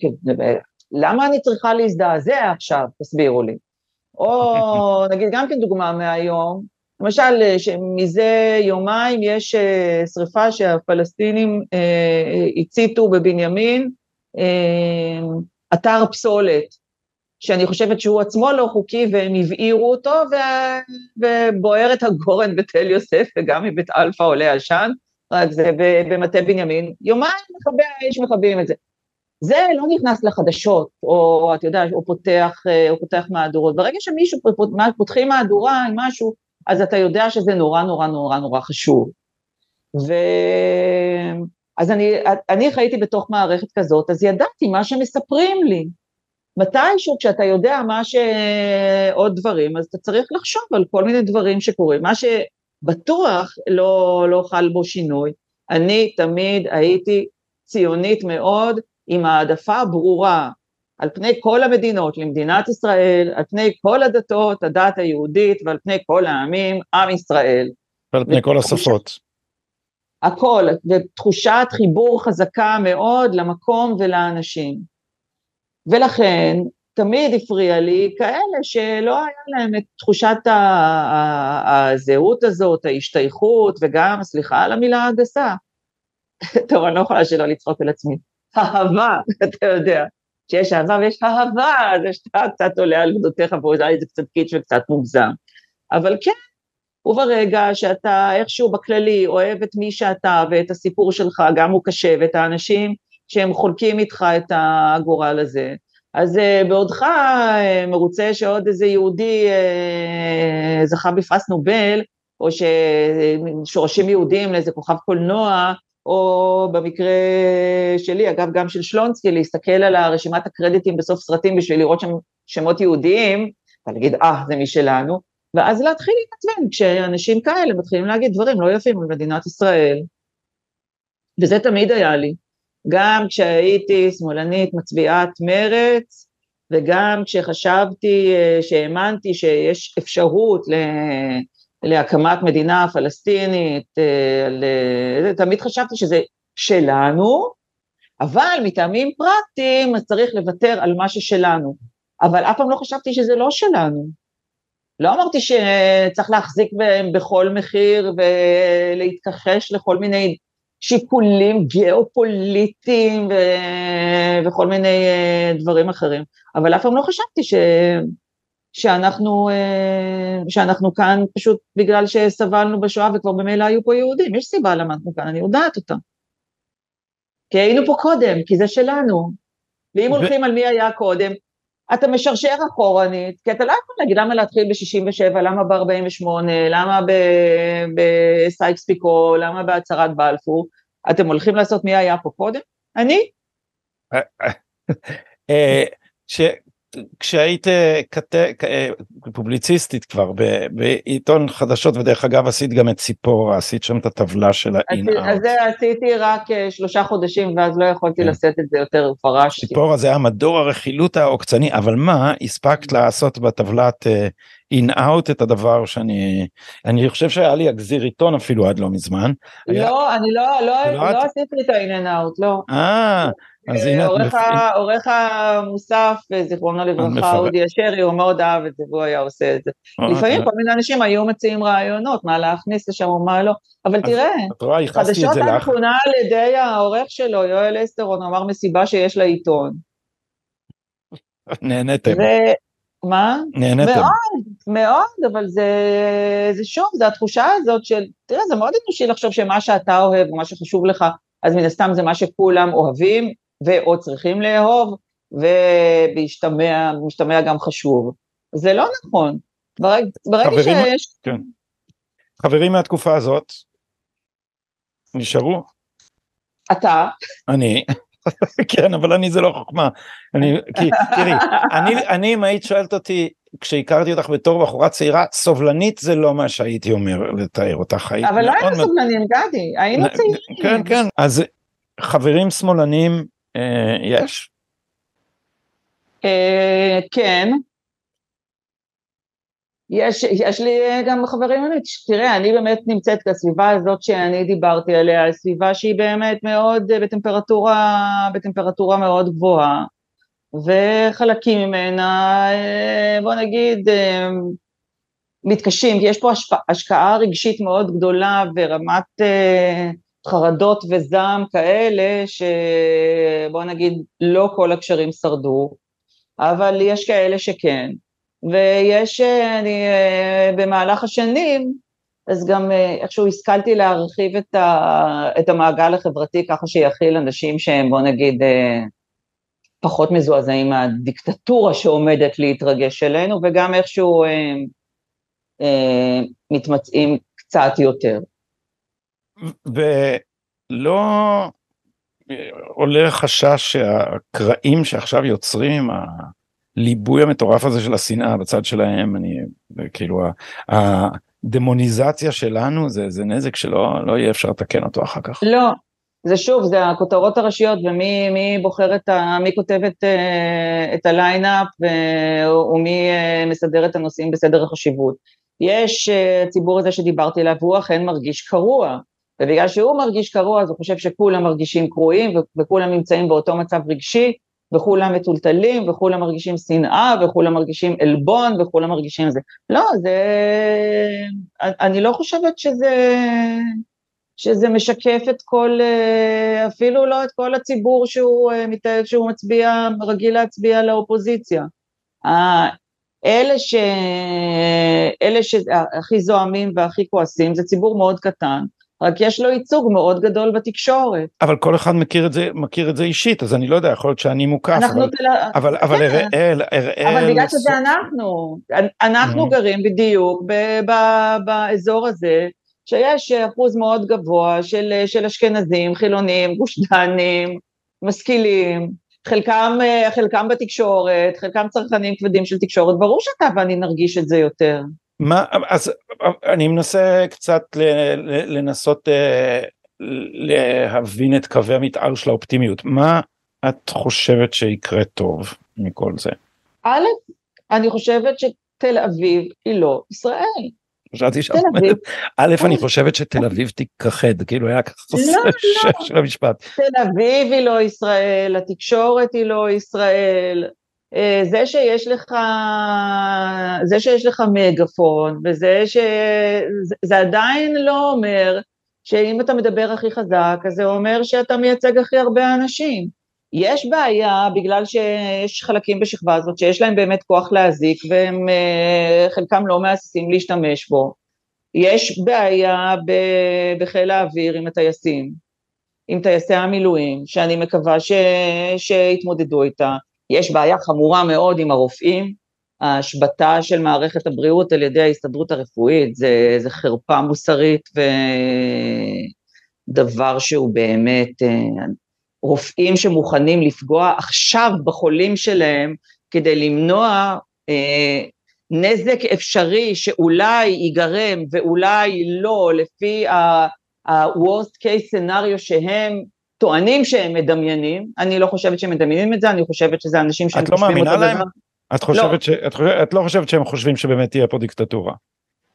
למה אני צריכה להזדעזע עכשיו, תסבירו לי. או נגיד גם כן דוגמה מהיום, למשל, אה, שמזה יומיים יש uh, שריפה שהפלסטינים uh, הציתו בבנימין, אתר פסולת. שאני חושבת שהוא עצמו לא חוקי והם הבעירו אותו, ו... ובוער את הגורן בתל יוסף וגם מבית אלפא עולה עשן, רק זה במטה בנימין, יומיים מכבי האש מכבים את זה. זה לא נכנס לחדשות, או אתה יודע, הוא פותח, פותח מהדורות. ברגע שמישהו פותחים מהדורה עם משהו, אז אתה יודע שזה נורא נורא נורא נורא חשוב. ו... אז אני, אני חייתי בתוך מערכת כזאת, אז ידעתי מה שמספרים לי. מתישהו כשאתה יודע מה שעוד דברים, אז אתה צריך לחשוב על כל מיני דברים שקורים. מה שבטוח לא, לא חל בו שינוי, אני תמיד הייתי ציונית מאוד, עם העדפה ברורה על פני כל המדינות, למדינת ישראל, על פני כל הדתות, הדת היהודית ועל פני כל העמים, עם ישראל. ועל פני כל השפות. הכל, ותחושת חיבור חזקה מאוד למקום ולאנשים. ולכן תמיד הפריע לי כאלה שלא היה להם את תחושת הזהות הזאת, ההשתייכות, וגם, סליחה על המילה הגסה, טוב, אני לא יכולה שלא לצחוק על עצמי, אהבה, אתה יודע, שיש אהבה ויש אהבה, זה שאתה קצת עולה על גדותיך ואולי זה קצת קיץ' וקצת מוגזם, אבל כן, וברגע שאתה איכשהו בכללי אוהב את מי שאתה ואת הסיפור שלך, גם הוא קשה, ואת האנשים שהם חולקים איתך את הגורל הזה. אז uh, בעודך uh, מרוצה שעוד איזה יהודי uh, זכה בפרס נובל, או ששורשים יהודים לאיזה כוכב קולנוע, או במקרה שלי, אגב גם של שלונסקי, להסתכל על הרשימת הקרדיטים בסוף סרטים בשביל לראות שם שמות יהודיים, ולהגיד, אה, זה משלנו, ואז להתחיל להתעצבן כשאנשים כאלה מתחילים להגיד דברים לא יפים על מדינת ישראל. וזה תמיד היה לי. גם כשהייתי שמאלנית מצביעת מרץ, וגם כשחשבתי, אה, שהאמנתי שיש אפשרות להקמת מדינה פלסטינית, אה, תמיד חשבתי שזה שלנו, אבל מטעמים פרקטיים אז צריך לוותר על מה ששלנו. אבל אף פעם לא חשבתי שזה לא שלנו. לא אמרתי שצריך להחזיק בהם בכל מחיר ולהתכחש לכל מיני שיקולים גיאופוליטיים ו... וכל מיני אה, דברים אחרים, אבל אף פעם לא חשבתי ש... שאנחנו, אה, שאנחנו כאן פשוט בגלל שסבלנו בשואה וכבר במילא היו פה יהודים, יש סיבה למה אנחנו כאן, אני יודעת אותה. כי היינו פה קודם, כי זה שלנו. ואם ו... הולכים על מי היה קודם, אתה משרשר אחורנית, כי אתה לא יכול להגיד למה להתחיל ב-67, למה ב-48, למה בסייקס פיקו, למה בהצהרת בלפור, אתם הולכים לעשות מי היה פה קודם? אני. אה, כשהיית אה, פובליציסטית כבר בעיתון חדשות ודרך אגב עשית גם את ציפורה עשית שם את הטבלה של האין-אאוט. אז זה עשיתי רק אה, שלושה חודשים ואז לא יכולתי כן. לשאת את זה יותר פרשתי. ציפורה זה היה מדור הרכילות העוקצני אבל מה הספקת לעשות בטבלת אין-אאוט את הדבר שאני אני חושב שהיה לי אגזיר עיתון אפילו עד לא מזמן. לא אני לא לא לא עשיתי את ה-in-and-out לא. אה אז הנה את מפ... עורך המוסף, זיכרונו לברכה, אודי אשרי, הוא מאוד אהב את זה והוא היה עושה את זה. אה, לפעמים כל מיני אנשים היו מציעים רעיונות, מה להכניס לשם ומה לא, אבל תראה, חדשות הנכונה על ידי העורך שלו, יואל אסטרון, אמר מסיבה שיש לעיתון. נהניתם. מה? נהניתם. מאוד, מאוד, אבל זה, זה שוב, זה התחושה הזאת של, תראה, זה מאוד אנושי לחשוב שמה שאתה אוהב, ומה שחשוב לך, אז מן הסתם זה מה שכולם אוהבים, ועוד צריכים לאהוב, ובהשתמע גם חשוב. זה לא נכון. ברגע, ברגע שיש... כן. חברים מהתקופה הזאת נשארו? אתה? אני. כן, אבל אני זה לא חוכמה. אני, כי, תראי, אני, אני אם היית שואלת אותי, כשהכרתי אותך בתור בחורה צעירה, סובלנית זה לא מה שהייתי אומר לתאר אותך. אבל לא היינו סובלנים, גדי, היינו צעירים. כן, כן, אז חברים שמאלנים אה, יש? אה, כן. יש, יש לי גם חברים, תראה, אני באמת נמצאת בסביבה הזאת שאני דיברתי עליה, סביבה שהיא באמת מאוד בטמפרטורה, בטמפרטורה מאוד גבוהה, וחלקים ממנה, אה, בוא נגיד, אה, מתקשים, כי יש פה השפע, השקעה רגשית מאוד גדולה ורמת אה, חרדות וזעם כאלה, שבוא נגיד לא כל הקשרים שרדו, אבל יש כאלה שכן. ויש, אני במהלך השנים, אז גם איכשהו השכלתי להרחיב את, ה, את המעגל החברתי ככה שיכיל אנשים שהם בוא נגיד פחות מזועזעים מהדיקטטורה שעומדת להתרגש אלינו, וגם איכשהו אה, אה, מתמצאים קצת יותר. ולא עולה חשש שהקרעים שעכשיו יוצרים, הליבוי המטורף הזה של השנאה בצד שלהם, אני, כאילו, הדמוניזציה שלנו זה, זה נזק שלא לא יהיה אפשר לתקן אותו אחר כך. לא, זה שוב, זה הכותרות הראשיות ומי בוחר את ה... מי כותב את, אה, את הליינאפ ומי אה, מסדר את הנושאים בסדר החשיבות. יש אה, הציבור הזה שדיברתי עליו, הוא אכן מרגיש קרוע, ובגלל שהוא מרגיש קרוע אז הוא חושב שכולם מרגישים קרועים וכולם נמצאים באותו מצב רגשי, וכולם מטולטלים, וכולם מרגישים שנאה, וכולם מרגישים עלבון, וכולם מרגישים זה. לא, זה... אני לא חושבת שזה... שזה משקף את כל, אה, אפילו לא את כל הציבור שהוא, אה, שהוא מצביע, רגיל להצביע לאופוזיציה. אלה, ש... אלה שהכי זועמים והכי כועסים זה ציבור מאוד קטן, רק יש לו ייצוג מאוד גדול בתקשורת. אבל כל אחד מכיר את זה, מכיר את זה אישית, אז אני לא יודע, יכול להיות שאני מוקף, אבל, תל... אבל, אבל כן. אראל, אראל... אבל בגלל שזה אנחנו, אנחנו mm-hmm. גרים בדיוק באזור הזה, שיש אחוז מאוד גבוה של, של אשכנזים, חילונים, גוש דנים, משכילים, חלקם, חלקם בתקשורת, חלקם צרכנים כבדים של תקשורת, ברור שאתה ואני נרגיש את זה יותר. מה, אז אני מנסה קצת לנסות אה, להבין את קווי המתאר של האופטימיות, מה את חושבת שיקרה טוב מכל זה? א', אני חושבת שתל אביב היא לא ישראל. חשבתי שאת אומרת, א', אני חושבת שתל אביב תיכחד, כאילו היה ככה לא, לא. של המשפט. תל אביב היא לא ישראל, התקשורת היא לא ישראל, זה שיש לך, זה שיש לך מגפון, וזה ש... זה עדיין לא אומר שאם אתה מדבר הכי חזק, אז זה אומר שאתה מייצג הכי הרבה אנשים. יש בעיה בגלל שיש חלקים בשכבה הזאת שיש להם באמת כוח להזיק והם אה, חלקם לא מהססים להשתמש בו. יש בעיה בחיל האוויר עם הטייסים, עם טייסי המילואים, שאני מקווה. שיתמודדו איתה. יש בעיה חמורה מאוד עם הרופאים, ההשבתה של מערכת הבריאות על ידי ההסתדרות הרפואית, זה, זה חרפה מוסרית ודבר שהוא באמת, אה, רופאים שמוכנים לפגוע עכשיו בחולים שלהם כדי למנוע אה, נזק אפשרי שאולי ייגרם ואולי לא, לפי ה-Worst case scenario שהם טוענים שהם מדמיינים, אני לא חושבת שהם מדמיינים את זה, אני חושבת שזה אנשים שהם חושבים אותו דבר. את לא מאמינה להם? את, חושבת לא. ש... את, חושבת, את לא חושבת שהם חושבים שבאמת תהיה פה דיקטטורה?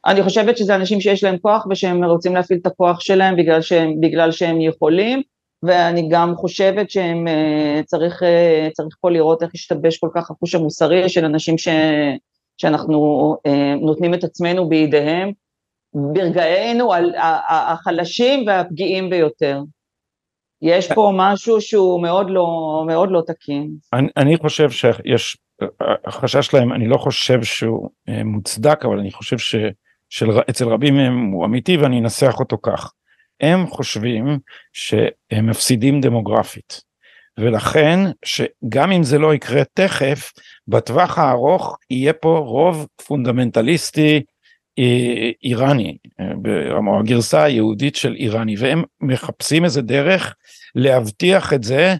אני חושבת שזה אנשים שיש להם כוח ושהם רוצים להפעיל את הכוח שלהם בגלל שהם, בגלל שהם יכולים, ואני גם חושבת שהם, אה, צריך, אה, צריך פה לראות איך השתבש כל כך החוש המוסרי של אנשים ש, שאנחנו אה, נותנים את עצמנו בידיהם, ברגעינו החלשים והפגיעים ביותר. יש פה משהו שהוא מאוד לא, מאוד לא תקין. אני, אני חושב שיש, החשש שלהם, אני לא חושב שהוא מוצדק, אבל אני חושב שאצל רבים מהם הוא אמיתי ואני אנסח אותו כך. הם חושבים שהם מפסידים דמוגרפית. ולכן שגם אם זה לא יקרה תכף, בטווח הארוך יהיה פה רוב פונדמנטליסטי איראני, או הגרסה היהודית של איראני, והם מחפשים איזה דרך להבטיח את זה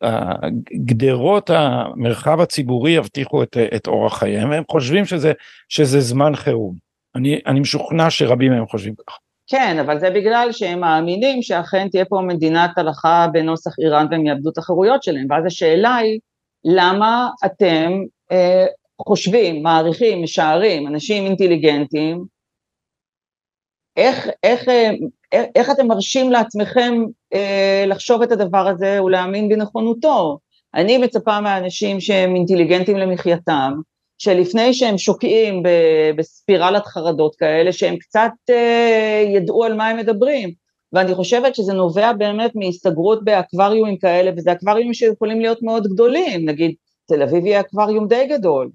שהגדרות המרחב הציבורי יבטיחו את, את אורח חייהם, והם חושבים שזה, שזה זמן חירום. אני, אני משוכנע שרבים מהם חושבים ככה. כן, אבל זה בגלל שהם מאמינים שאכן תהיה פה מדינת הלכה בנוסח איראן והם יאבדו את החירויות שלהם, ואז השאלה היא, למה אתם אה, חושבים, מעריכים, משערים, אנשים אינטליגנטים, איך, איך, אה, איך, איך אתם מרשים לעצמכם אה, לחשוב את הדבר הזה ולהאמין בנכונותו? אני מצפה מהאנשים שהם אינטליגנטים למחייתם, שלפני שהם שוקעים בספירלת חרדות כאלה, שהם קצת אה, ידעו על מה הם מדברים. ואני חושבת שזה נובע באמת מהסתגרות באקווריומים כאלה, וזה אקווריומים שיכולים להיות מאוד גדולים, נגיד תל אביב היא אקווריום די גדול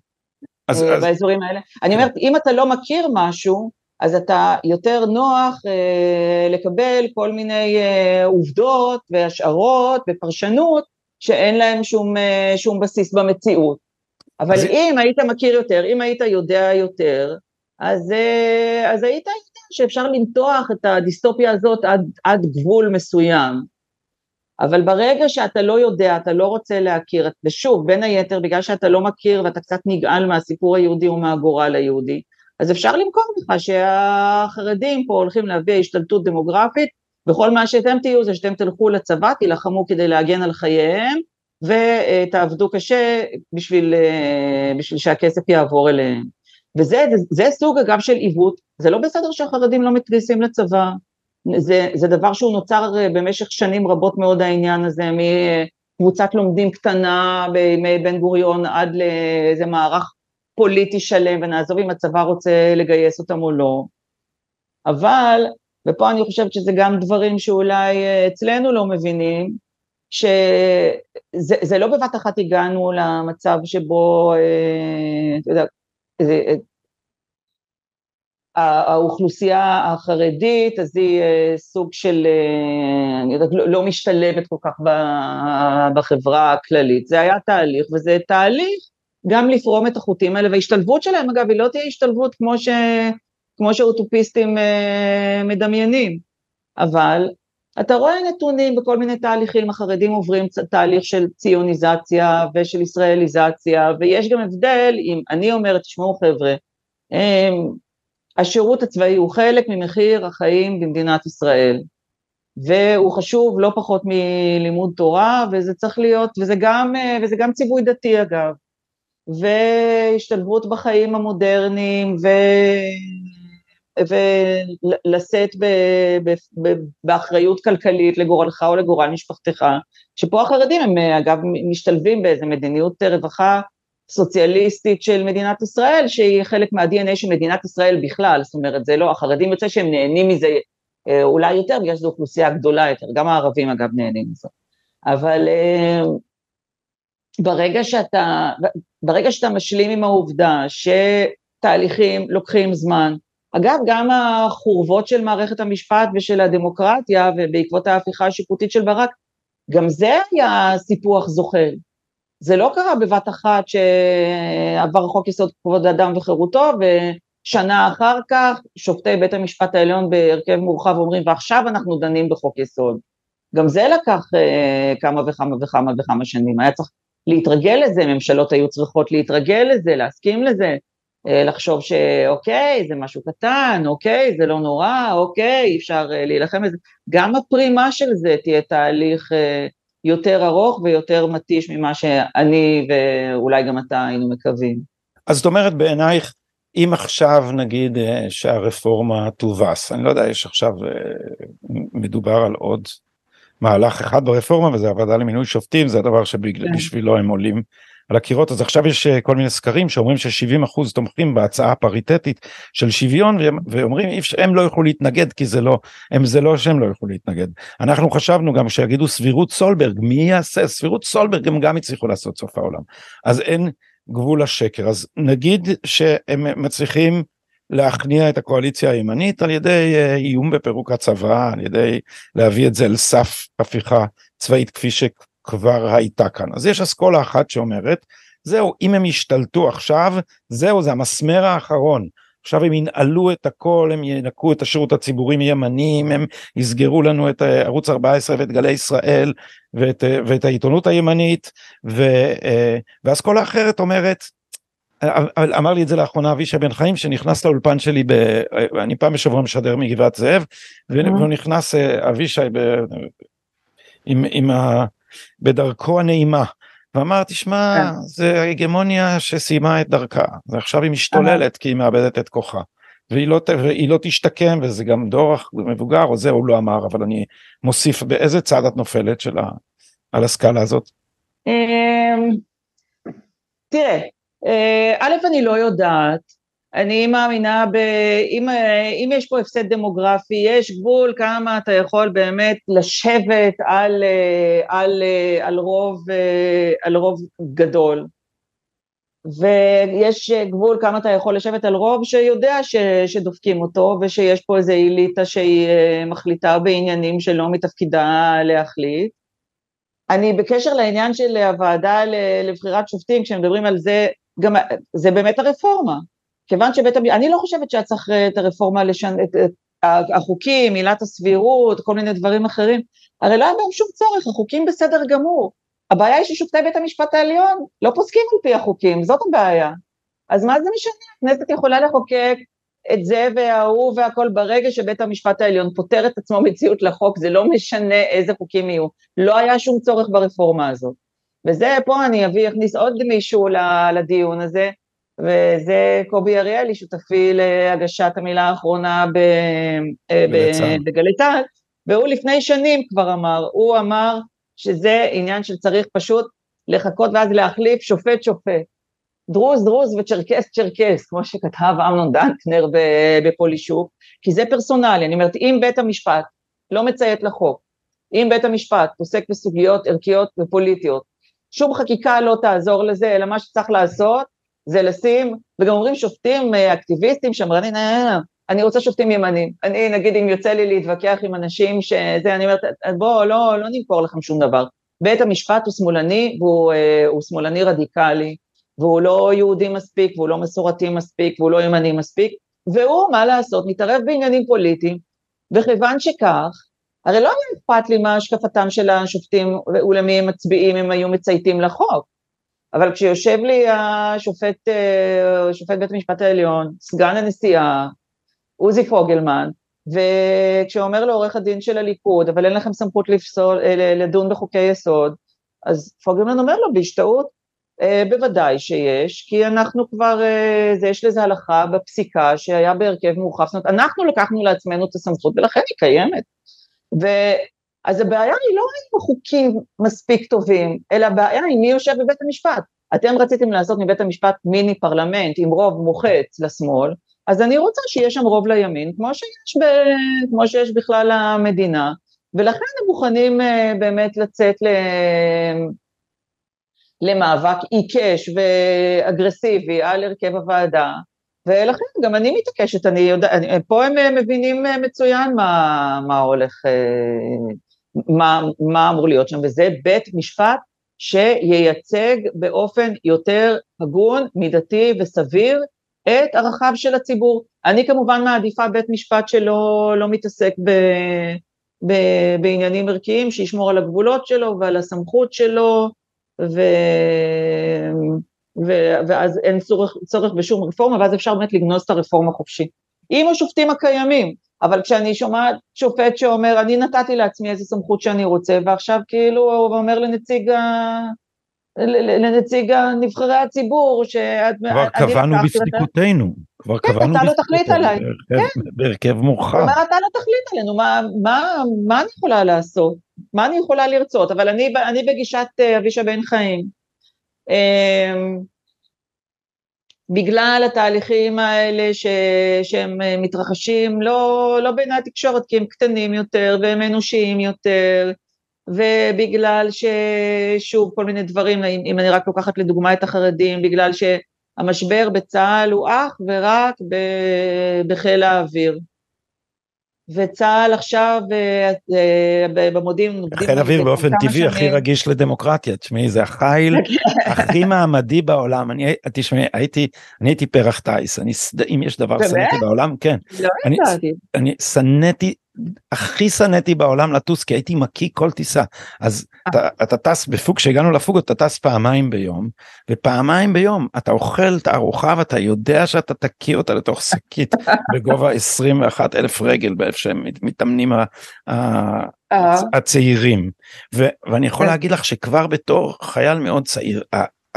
אז, אה, באזורים אז... האלה. אני אומרת, אם אתה לא מכיר משהו, אז אתה יותר נוח אה, לקבל כל מיני אה, עובדות והשערות ופרשנות שאין להם שום, אה, שום בסיס במציאות. אבל אז... אם היית מכיר יותר, אם היית יודע יותר, אז, אה, אז היית יודע שאפשר למתוח את הדיסטופיה הזאת עד, עד גבול מסוים. אבל ברגע שאתה לא יודע, אתה לא רוצה להכיר, ושוב, בין היתר, בגלל שאתה לא מכיר ואתה קצת נגעל מהסיפור היהודי ומהגורל היהודי, אז אפשר למכור לך שהחרדים פה הולכים להביא השתלטות דמוגרפית, וכל מה שאתם תהיו זה שאתם תלכו לצבא, תילחמו כדי להגן על חייהם, ותעבדו קשה בשביל, בשביל שהכסף יעבור אליהם. וזה זה, זה סוג אגב של עיוות, זה לא בסדר שהחרדים לא מתגייסים לצבא, זה, זה דבר שהוא נוצר במשך שנים רבות מאוד העניין הזה, מקבוצת לומדים קטנה בימי בן גוריון עד לאיזה מערך פוליטי שלם, ונעזוב אם הצבא רוצה לגייס אותם או לא. אבל, ופה אני חושבת שזה גם דברים שאולי אצלנו לא מבינים, שזה לא בבת אחת הגענו למצב שבו, אה, אתה יודע, אה, האוכלוסייה החרדית, אז היא אה, סוג של, אני יודעת, לא, לא משתלבת כל כך בחברה הכללית. זה היה תהליך, וזה תהליך גם לפרום את החוטים האלה, וההשתלבות שלהם, אגב, היא לא תהיה השתלבות כמו, ש, כמו שאוטופיסטים מדמיינים, אבל אתה רואה נתונים בכל מיני תהליכים, החרדים עוברים תהליך של ציוניזציה ושל ישראליזציה, ויש גם הבדל אם אני אומרת, תשמעו חבר'ה, השירות הצבאי הוא חלק ממחיר החיים במדינת ישראל, והוא חשוב לא פחות מלימוד תורה, וזה צריך להיות, וזה גם, וזה גם ציווי דתי אגב, והשתלבות בחיים המודרניים, ו... ולשאת באחריות כלכלית לגורלך או לגורל משפחתך, שפה החרדים הם אגב משתלבים באיזה מדיניות רווחה סוציאליסטית של מדינת ישראל, שהיא חלק מה-DNA של מדינת ישראל בכלל, זאת אומרת זה לא, החרדים יוצא שהם נהנים מזה אה, אולי יותר בגלל שזו אוכלוסייה גדולה יותר, גם הערבים אגב נהנים מזה, אבל אה, ברגע שאתה, ברגע שאתה משלים עם העובדה שתהליכים לוקחים זמן, אגב, גם החורבות של מערכת המשפט ושל הדמוקרטיה, ובעקבות ההפיכה השיפוטית של ברק, גם זה היה סיפוח זוחל. זה לא קרה בבת אחת שעבר חוק יסוד כבוד האדם וחירותו, ושנה אחר כך שופטי בית המשפט העליון בהרכב מורחב אומרים, ועכשיו אנחנו דנים בחוק יסוד. גם זה לקח אה, כמה וכמה וכמה וכמה שנים, היה צריך להתרגל לזה, ממשלות היו צריכות להתרגל לזה, להסכים לזה, אה, לחשוב שאוקיי, זה משהו קטן, אוקיי, זה לא נורא, אוקיי, אפשר אה, להילחם בזה. גם הפרימה של זה תהיה תהליך אה, יותר ארוך ויותר מתיש ממה שאני ואולי גם אתה היינו מקווים. אז זאת אומרת בעינייך, אם עכשיו נגיד שהרפורמה תובס, אני לא יודע, יש עכשיו, מדובר על עוד מהלך אחד ברפורמה וזה הוועדה למינוי שופטים, זה הדבר שבשבילו כן. הם עולים על הקירות. אז עכשיו יש אה, כל מיני סקרים שאומרים ש-70% תומכים בהצעה הפריטטית של שוויון ואומרים הם לא יוכלו להתנגד כי זה לא הם זה לא שהם לא יוכלו להתנגד. אנחנו חשבנו גם שיגידו סבירות סולברג מי יעשה? סבירות סולברג הם גם הצליחו לעשות סוף העולם. אז אין גבול לשקר. אז נגיד שהם מצליחים להכניע את הקואליציה הימנית על ידי אה, איום בפירוק הצבא על ידי להביא את זה אל סף הפיכה צבאית כפי ש... כבר הייתה כאן. אז יש אסכולה אחת שאומרת, זהו, אם הם ישתלטו עכשיו, זהו, זה המסמר האחרון. עכשיו הם ינעלו את הכל, הם ינקו את השירות הציבורי מימנים, הם יסגרו לנו את אה, ערוץ 14 ואת גלי ישראל ואת, אה, ואת העיתונות הימנית, ו, ואז כל האחרת אומרת, אמר לי את זה לאחרונה אבישי בן חיים שנכנס לאולפן שלי, ב, אני פעם בשבוע משדר מגבעת זאב, והוא נכנס אבישי ב, עם, עם ה, בדרכו הנעימה. ואמר תשמע כן. זה הגמוניה שסיימה את דרכה ועכשיו היא משתוללת כי היא מאבדת את כוחה והיא לא, והיא לא תשתקם וזה גם דור מבוגר או זה הוא לא אמר אבל אני מוסיף באיזה צד את נופלת של ה, על הסקאלה הזאת. אמ, תראה אה, א' אני לא יודעת אני מאמינה ב... אם, אם יש פה הפסד דמוגרפי, יש גבול כמה אתה יכול באמת לשבת על, על, על, רוב, על רוב גדול. ויש גבול כמה אתה יכול לשבת על רוב שיודע ש, שדופקים אותו ושיש פה איזו אליטה שהיא מחליטה בעניינים שלא מתפקידה להחליט. אני בקשר לעניין של הוועדה לבחירת שופטים, כשמדברים על זה, גם זה באמת הרפורמה. כיוון שבית המשפט, אני לא חושבת שהיה צריך אה, את הרפורמה, לשנ... את, את החוקים, עילת הסבירות, כל מיני דברים אחרים, הרי לא היה בהם שום צורך, החוקים בסדר גמור. הבעיה היא ששופטי בית המשפט העליון לא פוסקים על פי החוקים, זאת הבעיה. אז מה זה משנה? הכנסת יכולה לחוקק את זה וההוא והכל ברגע שבית המשפט העליון פותר את עצמו מציאות לחוק, זה לא משנה איזה חוקים יהיו. לא היה שום צורך ברפורמה הזאת. וזה, פה אני אביא, אכניס עוד מישהו לדיון הזה, וזה קובי אריאלי, שותפי להגשת המילה האחרונה אה, בגלי צה"ל, והוא לפני שנים כבר אמר, הוא אמר שזה עניין שצריך פשוט לחכות ואז להחליף שופט שופט. דרוז דרוז וצ'רקס צ'רקס, כמו שכתב אמנון דנקנר בפולישוק, כי זה פרסונלי, אני אומרת, אם בית המשפט לא מציית לחוק, אם בית המשפט פוסק בסוגיות ערכיות ופוליטיות, שום חקיקה לא תעזור לזה, אלא מה שצריך לעשות זה לשים, וגם אומרים שופטים אה, אקטיביסטים, שמרנים, אה, אני רוצה שופטים ימנים. אני, נגיד, אם יוצא לי להתווכח עם אנשים שזה, אני אומרת, בואו, לא, לא נמכור לכם שום דבר. בית המשפט הוא שמאלני, והוא הוא שמאלני רדיקלי, והוא לא יהודי מספיק, והוא לא מסורתי מספיק, והוא לא ימני מספיק, והוא, מה לעשות, מתערב בעניינים פוליטיים, וכיוון שכך, הרי לא היה אכפת לי מה השקפתם של השופטים ולמי הם מצביעים אם היו מצייתים לחוק. אבל כשיושב לי השופט, אה, שופט בית המשפט העליון, סגן הנשיאה, עוזי פוגלמן, וכשאומר לעורך הדין של הליכוד, אבל אין לכם סמכות לפסול, אה, לדון בחוקי יסוד, אז פוגלמן אומר לו בהשתאות, אה, בוודאי שיש, כי אנחנו כבר, זה, יש לזה הלכה בפסיקה שהיה בהרכב מורחב, זאת אומרת, אנחנו לקחנו לעצמנו את הסמכות ולכן היא קיימת. ו, אז הבעיה היא לא עם חוקים מספיק טובים, אלא הבעיה היא מי יושב בבית המשפט. אתם רציתם לעשות מבית המשפט מיני פרלמנט עם רוב מוחץ לשמאל, אז אני רוצה שיהיה שם רוב לימין, כמו שיש, ב, כמו שיש בכלל המדינה, ולכן הם מוכנים uh, באמת לצאת ל... למאבק עיקש ואגרסיבי על הרכב הוועדה, ולכן גם אני מתעקשת, אני יודעת, פה הם מבינים מצוין מה, מה הולך, אה, מה, מה אמור להיות שם, וזה בית משפט שייצג באופן יותר הגון, מידתי וסביר את ערכיו של הציבור. אני כמובן מעדיפה בית משפט שלא לא מתעסק ב, ב, בעניינים ערכיים, שישמור על הגבולות שלו ועל הסמכות שלו, ו, ו, ואז אין צורך, צורך בשום רפורמה, ואז אפשר באמת לגנוז את הרפורמה חופשי. עם השופטים הקיימים, אבל כשאני שומעת שופט שאומר, אני נתתי לעצמי איזה סמכות שאני רוצה, ועכשיו כאילו הוא אומר לנציג ה... לנציג נבחרי הציבור, שאת... כבר קבענו בפסיקותינו, כבר כן, קבענו אתה לא תחליט עליי, כן. בהרכב מורחב. זאת אומרת, אתה לא תחליט עלינו, מה, מה, מה אני יכולה לעשות? מה אני יכולה לרצות? אבל אני, אני בגישת אה, אבישע בן חיים. אמ, בגלל התהליכים האלה ש, שהם מתרחשים, לא, לא בעיני התקשורת, כי הם קטנים יותר והם אנושיים יותר, ובגלל ששוב כל מיני דברים, אם אני רק לוקחת לדוגמה את החרדים, בגלל שהמשבר בצה"ל הוא אך ורק בחיל האוויר. וצה"ל עכשיו במודיעין... חיל אוויר באופן טבעי הכי רגיש לדמוקרטיה, תשמעי זה החיל הכי מעמדי בעולם, אני תשמעי הייתי, אני הייתי פרח טייס, אם יש דבר שנאתי בעולם, כן, לא אני שנאתי הכי שנאתי בעולם לטוס כי הייתי מקיא כל טיסה. אז אתה, אתה טס בפוג כשהגענו לפוג אתה טס פעמיים ביום ופעמיים ביום אתה אוכל את הארוחה ואתה יודע שאתה תקיא אותה לתוך שקית בגובה 21 אלף רגל באיפה שהם מתאמנים הצעירים. ו, ואני יכול כן. להגיד לך שכבר בתור חייל מאוד צעיר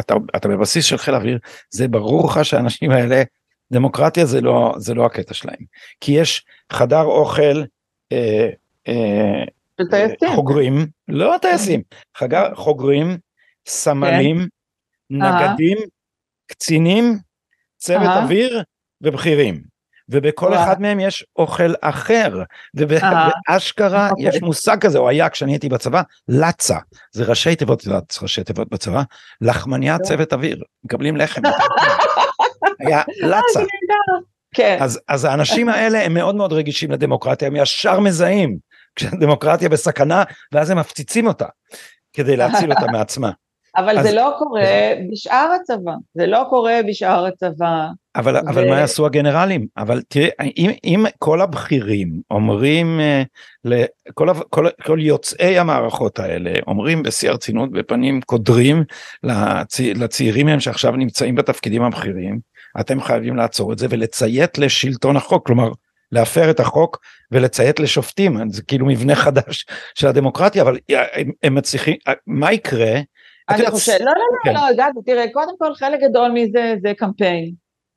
אתה, אתה בבסיס של חיל אוויר זה ברור לך שהאנשים האלה דמוקרטיה זה לא זה לא הקטע שלהם. כי יש חדר אוכל אה, אה, חוגרים, לא טייסים, חוגרים, סמלים. נגדים, קצינים, צוות אוויר ובכירים. ובכל אחד מהם יש אוכל אחר, ובאשכרה אוקיי. יש מושג כזה, או היה כשאני הייתי בצבא, לצה, זה ראשי תיבות, ראשי תיבות בצבא, לחמניה צוות אוויר, מקבלים לחם, היה לצה. כן. אז, אז האנשים האלה הם מאוד מאוד רגישים לדמוקרטיה, הם ישר מזהים כשהדמוקרטיה בסכנה, ואז הם מפציצים אותה כדי להציל אותה מעצמה. אבל אז, זה לא קורה בשאר הצבא, זה לא קורה בשאר הצבא. אבל, ו... אבל מה יעשו הגנרלים? אבל תראה, אם, אם כל הבכירים אומרים, לכל, כל, כל יוצאי המערכות האלה אומרים בשיא הרצינות בפנים קודרים לצי, לצעירים מהם שעכשיו נמצאים בתפקידים הבכירים, אתם חייבים לעצור את זה ולציית לשלטון החוק, כלומר להפר את החוק ולציית לשופטים, זה כאילו מבנה חדש של הדמוקרטיה, אבל הם, הם מצליחים, מה יקרה? אני חושבת, לא, לא, לא, כן. לא, הגעתי, תראה, קודם כל חלק גדול מזה זה קמפיין,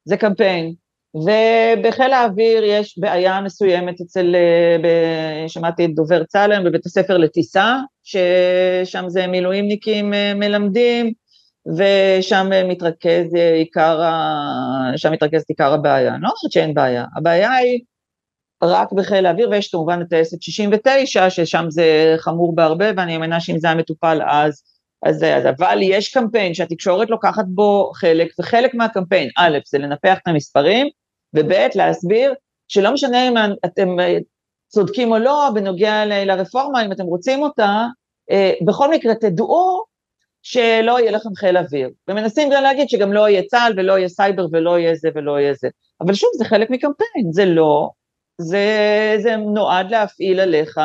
זה קמפיין, ובחיל האוויר יש בעיה מסוימת אצל, אה, שמעתי את דובר צה"ל היום בבית הספר לטיסה, ששם זה מילואימניקים אה, מלמדים, ושם מתרכז עיקר, שם מתרכזת עיקר הבעיה. אני לא חושבת שאין בעיה, הבעיה היא רק בחיל האוויר, ויש כמובן את טייסת 69, ששם זה חמור בהרבה, ואני מאמינה שאם זה היה מטופל אז, אז אז, אבל יש קמפיין שהתקשורת לוקחת בו חלק, וחלק מהקמפיין, א', זה לנפח את המספרים, וב', להסביר שלא משנה אם אתם צודקים או לא בנוגע לרפורמה, אם אתם רוצים אותה, אה, בכל מקרה תדעו שלא יהיה לכם חיל אוויר, ומנסים גם להגיד שגם לא יהיה צה"ל ולא יהיה סייבר ולא יהיה זה ולא יהיה זה, אבל שוב זה חלק מקמפיין, זה לא, זה, זה נועד להפעיל עליך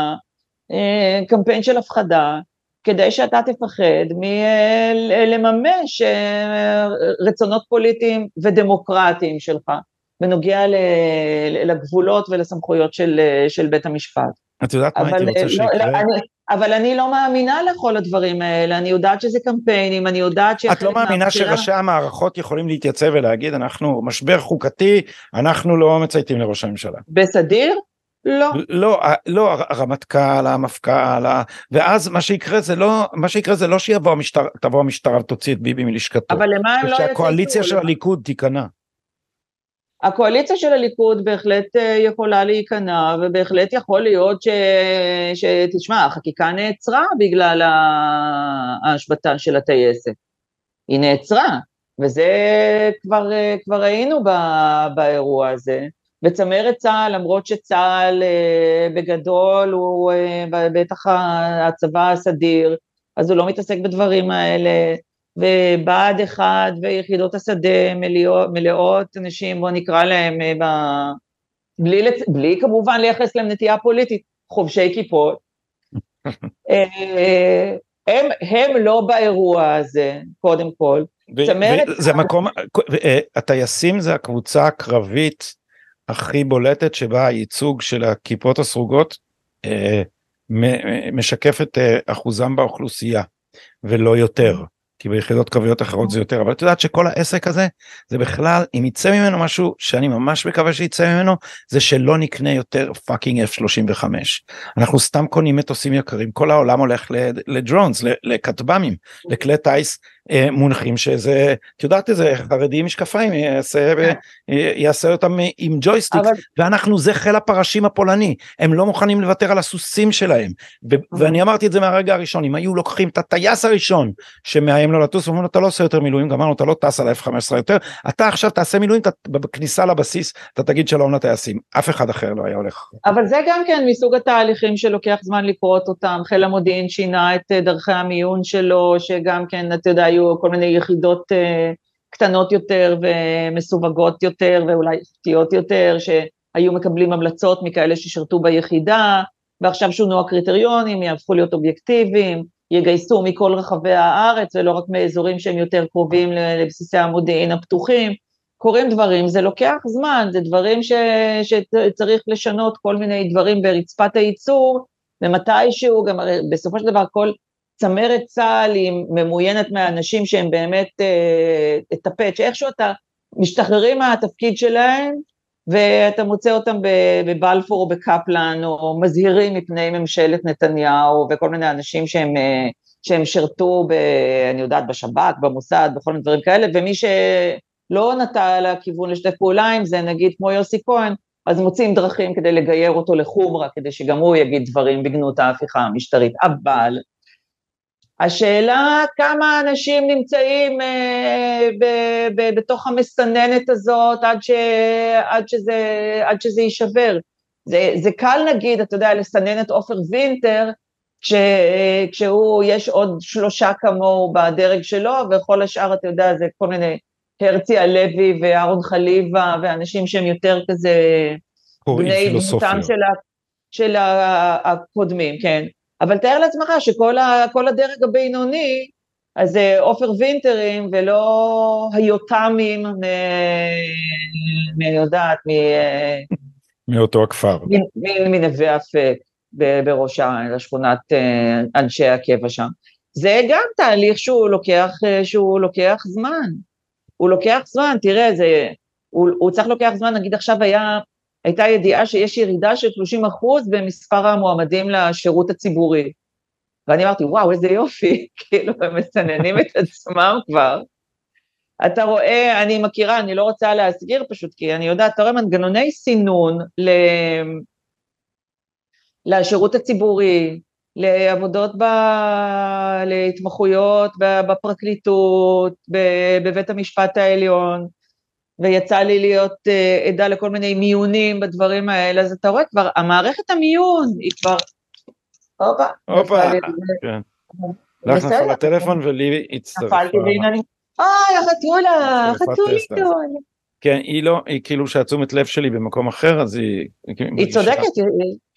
אה, קמפיין של הפחדה, כדי שאתה תפחד מלממש אה, רצונות פוליטיים ודמוקרטיים שלך, בנוגע לגבולות ולסמכויות של, של בית המשפט. את יודעת מה הייתי רוצה לא, שיקרה? לא, אני, אבל אני לא מאמינה לכל הדברים האלה, אני יודעת שזה קמפיינים, אני יודעת ש... את לא מאמינה מהבחירה... שראשי המערכות יכולים להתייצב ולהגיד, אנחנו משבר חוקתי, אנחנו לא מצייתים לראש הממשלה. בסדיר? לא. לא, לא, הרמטכ"ל, המפכ"ל, ואז מה שיקרה זה לא, מה שיקרה זה לא שיבוא המשטרה, תבוא המשטרה ותוציא את ביבי מלשכתו. אבל למה הם לא יצאו? שהקואליציה של הליכוד תיכנע. הקואליציה של הליכוד בהחלט אה, יכולה להיכנע, ובהחלט יכול להיות ש... שתשמע, החקיקה נעצרה בגלל ההשבתה של הטייסת. היא נעצרה, וזה כבר, אה, כבר היינו באירוע הזה. וצמרת צה"ל, למרות שצה"ל אה, בגדול הוא בטח הצבא הסדיר, אז הוא לא מתעסק בדברים האלה, ובה"ד 1 ויחידות השדה מלאות, מלאות אנשים, בוא נקרא להם, אה, ב... בלי, לצ... בלי כמובן לייחס להם נטייה פוליטית, חובשי כיפות, אה, הם, הם לא באירוע הזה, קודם כל. צמרת... זה מקום, אה, הטייסים זה הקבוצה הקרבית הכי בולטת שבה הייצוג של הכיפות הסרוגות משקף את אחוזם באוכלוסייה ולא יותר. כי ביחידות קרביות אחרות זה יותר אבל את יודעת שכל העסק הזה זה בכלל אם יצא ממנו משהו שאני ממש מקווה שיצא ממנו זה שלא נקנה יותר פאקינג F35. אנחנו סתם קונים מטוסים יקרים כל העולם הולך לדרונס לכטב"מים לכלי טיס מונחים שזה, את יודעת איזה חרדי עם משקפיים יעשה. יעשה אותם עם ג'ויסטיק, אבל... ואנחנו זה חיל הפרשים הפולני, הם לא מוכנים לוותר על הסוסים שלהם, ו- ואני אמרתי את זה מהרגע הראשון, אם היו לוקחים את הטייס הראשון שמאיים לו לטוס, ואומרים לו אתה לא עושה יותר מילואים, גמרנו אתה לא טס על ה-F-15 יותר, אתה עכשיו תעשה מילואים, אתה, בכניסה לבסיס אתה תגיד שלום לטייסים, אף אחד אחר לא היה הולך. אבל זה גם כן מסוג התהליכים שלוקח זמן לקרות אותם, חיל המודיעין שינה את אה, דרכי המיון שלו, שגם כן, אתה יודע, היו כל מיני יחידות uh, קטנות יותר ומסווגות יותר ואולי איכותיות יותר, שהיו מקבלים המלצות מכאלה ששירתו ביחידה, ועכשיו שונו הקריטריונים, יהפכו להיות אובייקטיביים, יגייסו מכל רחבי הארץ ולא רק מאזורים שהם יותר קרובים לבסיסי המודיעין הפתוחים. קורים דברים, זה לוקח זמן, זה דברים ש, שצריך לשנות כל מיני דברים ברצפת הייצור, ומתישהו, גם בסופו של דבר כל צמרת צה"ל היא ממוינת מהאנשים שהם באמת אה, את הפאץ', שאיכשהו אתה משתחררים מהתפקיד שלהם, ואתה מוצא אותם בבלפור או בקפלן, או מזהירים מפני ממשלת נתניהו, וכל מיני אנשים שהם, אה, שהם שירתו, ב, אני יודעת, בשב"כ, במוסד, בכל מיני דברים כאלה, ומי שלא נטה לכיוון לשתף פעולה עם זה, נגיד כמו יוסי כהן, אז מוצאים דרכים כדי לגייר אותו לחומרה, כדי שגם הוא יגיד דברים בגנות ההפיכה המשטרית. אבל השאלה כמה אנשים נמצאים אה, ב, ב, בתוך המסננת הזאת עד, ש, עד, שזה, עד שזה יישבר. זה, זה קל נגיד, אתה יודע, לסנן את עופר וינטר, כש, כשהוא, יש עוד שלושה כמוהו בדרג שלו, וכל השאר, אתה יודע, זה כל מיני, הרצי הלוי ואהרון חליבה, ואנשים שהם יותר כזה, בני דמותם של, של הקודמים, כן. אבל תאר לעצמך שכל הדרג הבינוני, אז זה עופר וינטרים ולא היותמים, מי יודעת, מ... מאותו הכפר. מנווה אפק בראש העין, לשכונת אה, אנשי הקבע שם. זה גם תהליך שהוא לוקח, אה, שהוא לוקח זמן. הוא לוקח זמן, תראה, זה, הוא, הוא צריך לוקח זמן, נגיד עכשיו היה הייתה ידיעה שיש ירידה של 30 אחוז במספר המועמדים לשירות הציבורי. ואני אמרתי, וואו, איזה יופי, כאילו, הם מסננים את עצמם כבר. אתה רואה, אני מכירה, אני לא רוצה להסגיר פשוט, כי אני יודעת, אתה רואה מנגנוני סינון ל... לשירות הציבורי, לעבודות, ב... להתמחויות בפרקליטות, בבית המשפט העליון, ויצא לי להיות uh, עדה לכל מיני מיונים בדברים האלה, אז אתה רואה כבר, המערכת המיון היא כבר, הופה, הופה, כן. לך נפל הטלפון ולי הצטרפה. נפלתי והנה אני, אוי, החתולה, חתוליתון. כן, היא לא, היא כאילו שהתשומת לב שלי במקום אחר, אז היא... היא צודקת,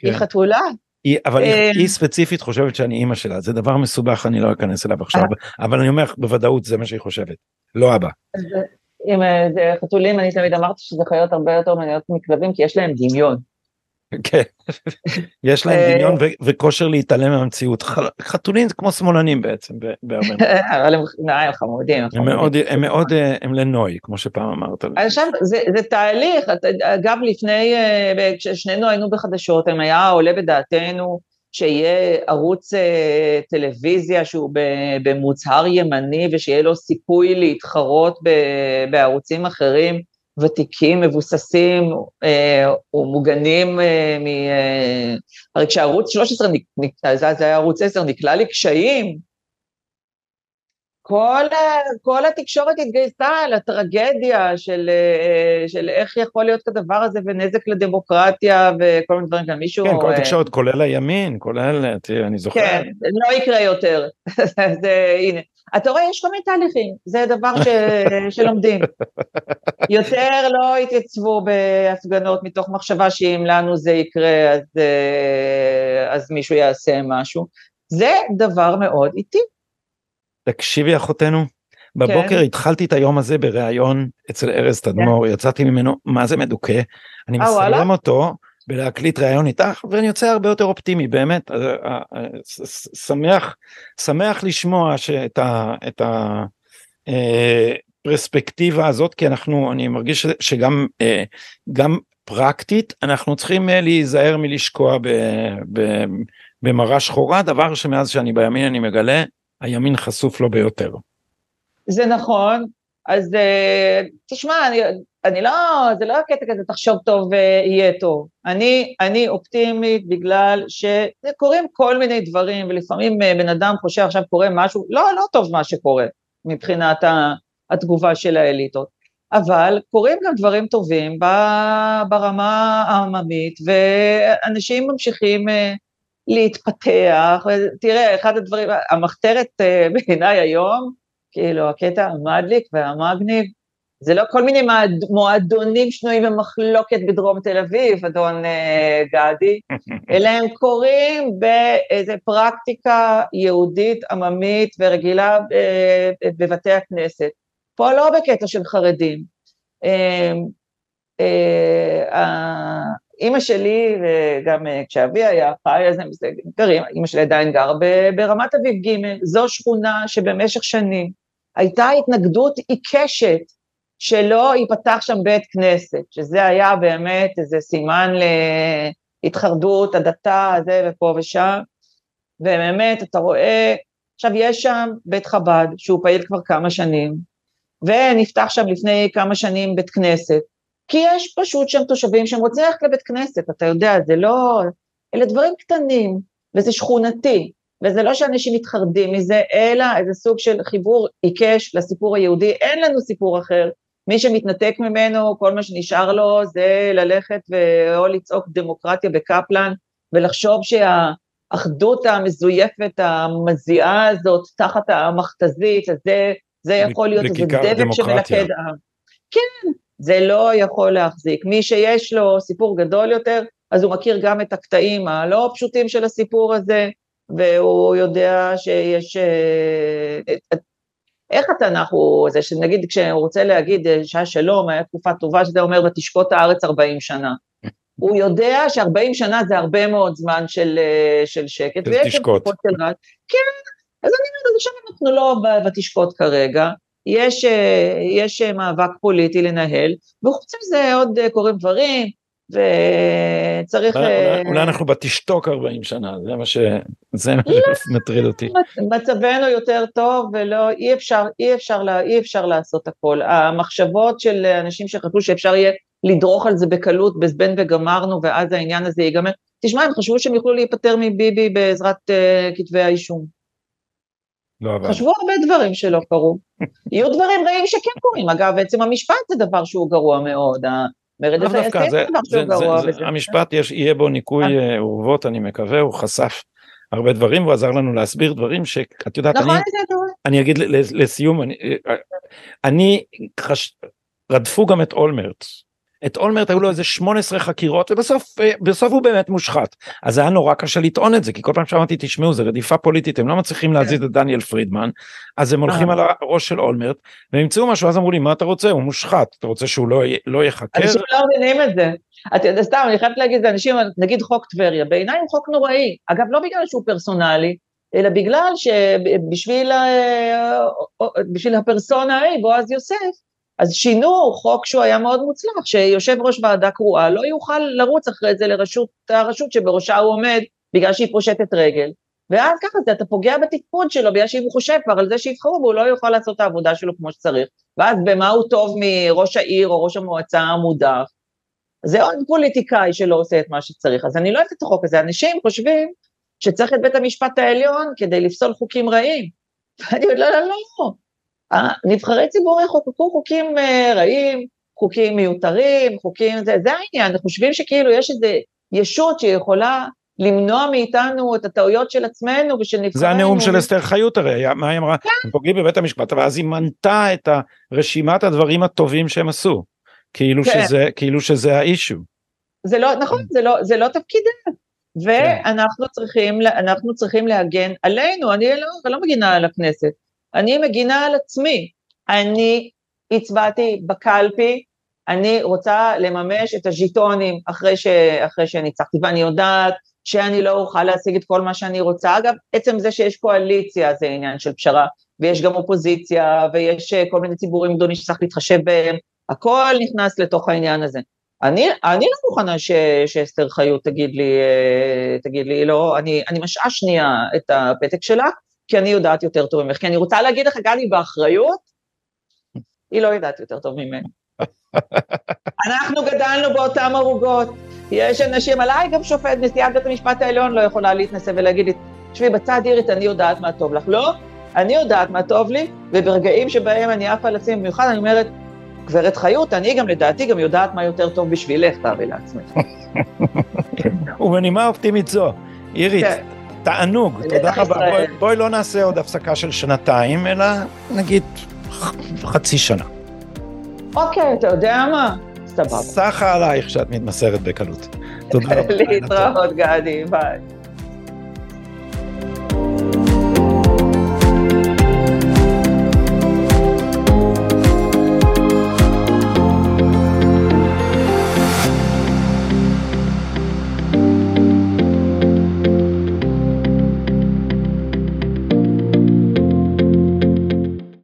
היא כן. חתולה. היא, אבל היא, אה. היא ספציפית חושבת שאני אימא שלה, זה דבר מסובך, אני לא אכנס אליו עכשיו, אה. אבל אני אומר בוודאות זה מה שהיא חושבת, לא אבא. עם אה, חתולים, אני תמיד אמרתי שזה חיות הרבה יותר מעניינות מכלבים, כי יש להם דמיון. כן, יש להם אה, דמיון וכושר להתעלם מהמציאות. חתולים זה כמו שמאלנים בעצם, בהרבה אבל הם חמודים. הם מאוד, הם מאוד, אה, הם לנוי, כמו שפעם אמרת. עכשיו, זה תהליך, אגב, לפני, כששנינו היינו בחדשות, אם היה עולה בדעתנו, שיהיה ערוץ אה, טלוויזיה שהוא במוצהר ימני ושיהיה לו סיכוי להתחרות בערוצים אחרים ותיקים, מבוססים אה, ומוגנים אה, מ... הרי כשערוץ 13, זה היה ערוץ 10, נקלע לקשיים, כל, כל התקשורת התגייסה לטרגדיה של, של איך יכול להיות כדבר הזה ונזק לדמוקרטיה וכל מיני דברים כאלה. מישהו... כן, כל התקשורת, כולל הימין, כולל, תראה, אני זוכר. כן, לא יקרה יותר. זה, הנה. אתה רואה, יש כל מיני תהליכים, זה דבר ש, שלומדים. יותר לא התייצבו בהפגנות מתוך מחשבה שאם לנו זה יקרה, אז, אז מישהו יעשה משהו. זה דבר מאוד איטי. תקשיבי אחותנו, בבוקר כן. התחלתי את היום הזה בריאיון אצל ארז תדמור, כן. יצאתי ממנו מה זה מדוכא, אני מסיים אותו בלהקליט ראיון איתך ואני יוצא הרבה יותר אופטימי באמת, אה, אה, אה, שמח, שמח לשמוע שאת ה... את ה פרספקטיבה הזאת כי אנחנו אני מרגיש שגם גם פרקטית אנחנו צריכים להיזהר מלשקוע במראה שחורה דבר שמאז שאני בימין אני מגלה הימין חשוף לו ביותר. זה נכון, אז uh, תשמע, אני, אני לא, זה לא הקטע כזה, תחשוב טוב ויהיה טוב. אני, אני אופטימית בגלל שקורים כל מיני דברים, ולפעמים בן אדם חושב עכשיו קורה משהו, לא, לא טוב מה שקורה מבחינת התגובה של האליטות. אבל קורים גם דברים טובים ברמה העממית, ואנשים ממשיכים אה, להתפתח, תראה, אחד הדברים, המחתרת אה, בעיניי היום, כאילו, הקטע המדליק והמגניב, זה לא כל מיני מועדונים שנויים במחלוקת בדרום תל אביב, אדון אה, גדי, אלא הם קורים באיזה פרקטיקה יהודית, עממית ורגילה בבתי הכנסת. פה לא בקטע של חרדים. אה, אימא שלי, וגם אה, כשאבי היה חי, אז הם גרים, אימא שלי עדיין גרה ברמת אביב ג', זו שכונה שבמשך שנים הייתה התנגדות עיקשת שלא ייפתח שם בית כנסת, שזה היה באמת איזה סימן להתחרדות, הדתה, זה ופה ושם, ובאמת, אתה רואה, עכשיו יש שם בית חב"ד, שהוא פעיל כבר כמה שנים, ונפתח שם לפני כמה שנים בית כנסת, כי יש פשוט שם תושבים שהם רוצים ללכת לבית כנסת, אתה יודע, זה לא, אלה דברים קטנים, וזה שכונתי, וזה לא שאנשים מתחרדים מזה, אלא איזה סוג של חיבור עיקש לסיפור היהודי, אין לנו סיפור אחר, מי שמתנתק ממנו, כל מה שנשאר לו זה ללכת או לצעוק דמוקרטיה בקפלן, ולחשוב שהאחדות המזויפת, המזיעה הזאת, תחת המכתזית, זה זה יכול להיות איזה דבק שמלכד עם. כן, זה לא יכול להחזיק. מי שיש לו סיפור גדול יותר, אז הוא מכיר גם את הקטעים הלא פשוטים של הסיפור הזה, והוא יודע שיש... אה, איך התנ"ך הוא זה, שנגיד כשהוא רוצה להגיד אה, שהיה שלום, היה תקופה טובה, שזה אומר ותשקוט הארץ 40 שנה. הוא יודע ש-40 שנה זה הרבה מאוד זמן של, אה, של שקט. של תשקוט. כן, אז אני אומרת, עכשיו אנחנו לא ותשקוט כרגע, יש, אה, יש אה, מאבק פוליטי לנהל, וחוץ מזה עוד אה, קורים דברים, וצריך... אולי, אולי אנחנו בתשתוק 40 שנה, זה מה לא, שמטריד אותי. מצבנו יותר טוב ולא, אי אפשר, אי אפשר, אי אפשר לעשות הכל. המחשבות של אנשים שחשבו שאפשר יהיה לדרוך על זה בקלות, בזבן וגמרנו, ואז העניין הזה ייגמר. תשמע, הם חשבו שהם יוכלו להיפטר מביבי בעזרת uh, כתבי האישום. לא עבד. חשבו הרבה דברים שלא קרו. יהיו דברים רעים שכן קורים, אגב, עצם המשפט זה דבר שהוא גרוע מאוד, המרד הזה זה דבר שהוא גרוע. זה, זה, המשפט, יש, יהיה בו ניקוי אה. אה, אורוות, אני מקווה, הוא חשף הרבה דברים, הוא עזר לנו להסביר דברים שאת יודעת, נכון, אני, אני אגיד לסיום, אני, אה, אני חש... רדפו גם את אולמרט, את אולמרט היו לו איזה 18 חקירות ובסוף אה, בסוף הוא באמת מושחת אז היה נורא קשה לטעון את זה כי כל פעם שאמרתי תשמעו זה רדיפה פוליטית הם לא מצליחים להזיז את דניאל פרידמן אז הם הולכים אה. על הראש של אולמרט והם ימצאו משהו אז אמרו לי מה אתה רוצה הוא מושחת אתה רוצה שהוא לא, לא יחקר. אנשים לא מבינים את זה. אתה סתם אני חייבת להגיד לאנשים נגיד חוק טבריה בעיניי הוא חוק נוראי אגב לא בגלל שהוא פרסונלי אלא בגלל שבשביל אה, הפרסונה ההיא בועז יוסף אז שינו חוק שהוא היה מאוד מוצלח, שיושב ראש ועדה קרואה לא יוכל לרוץ אחרי זה לרשות הרשות שבראשה הוא עומד בגלל שהיא פושטת רגל, ואז ככה זה, אתה פוגע בתפקוד שלו בגלל שאם הוא חושב כבר על זה שיבחרו בו, הוא לא יוכל לעשות את העבודה שלו כמו שצריך, ואז במה הוא טוב מראש העיר או ראש המועצה המודח? זה עוד פוליטיקאי שלא עושה את מה שצריך, אז אני לא אוהבת את החוק הזה, אנשים חושבים שצריך את בית המשפט העליון כדי לפסול חוקים רעים, ואני אומרת לא, לא, לא, נבחרי ציבור יחוקקו חוקים אה, רעים, חוקים מיותרים, חוקים, זה, זה העניין, אנחנו חושבים שכאילו יש איזו ישות שיכולה למנוע מאיתנו את הטעויות של עצמנו ושל נבחרינו. זה הנאום של אסתר חיות הרי, מה היא אמרה? כן. הם פוגעים בבית המשפט, ואז היא מנתה את רשימת הדברים הטובים שהם עשו, כאילו, כן. שזה, כאילו שזה האישו. זה לא, נכון, זה לא, זה לא תפקידם. ואנחנו כן. צריכים, אנחנו צריכים להגן עלינו, אני לא, לא מגינה על הכנסת, אני מגינה על עצמי. אני הצבעתי בקלפי, אני רוצה לממש את הז'יטונים אחרי, ש... אחרי שניצחתי, ואני יודעת שאני לא אוכל להשיג את כל מה שאני רוצה. אגב, עצם זה שיש קואליציה זה עניין של פשרה, ויש גם אופוזיציה, ויש אה, כל מיני ציבורים גדולים שצריך להתחשב בהם, הכל נכנס לתוך העניין הזה. אני, אני לא מוכנה ש, שאסתר חיות תגיד לי, אה, תגיד לי, לא, אני, אני משעה שנייה את הפתק שלה, כי אני יודעת יותר טוב ממך, כי אני רוצה להגיד לך, גלי, באחריות, היא לא יודעת יותר טוב ממני. אנחנו גדלנו באותן ערוגות. יש אנשים, עליי גם שופט, נשיאת בית המשפט העליון לא יכולה להתנסה ולהגיד לי, תשבי בצד אירית, אני יודעת מה טוב לך. לא, אני יודעת מה טוב לי, וברגעים שבהם אני עפה על עצמי במיוחד, אני אומרת, גברת חיות, אני גם לדעתי גם יודעת מה יותר טוב בשבילך, תארי לעצמך. ובנימה אופטימית זו, אירית, כן. תענוג, תודה רבה. בואי, בואי לא נעשה עוד הפסקה של שנתיים, אלא נגיד חצי שנה. אוקיי, אתה יודע מה? סבבה. סחה עלייך שאת מתמסרת בקלות. תודה רבה. להתראות, גדי, ביי.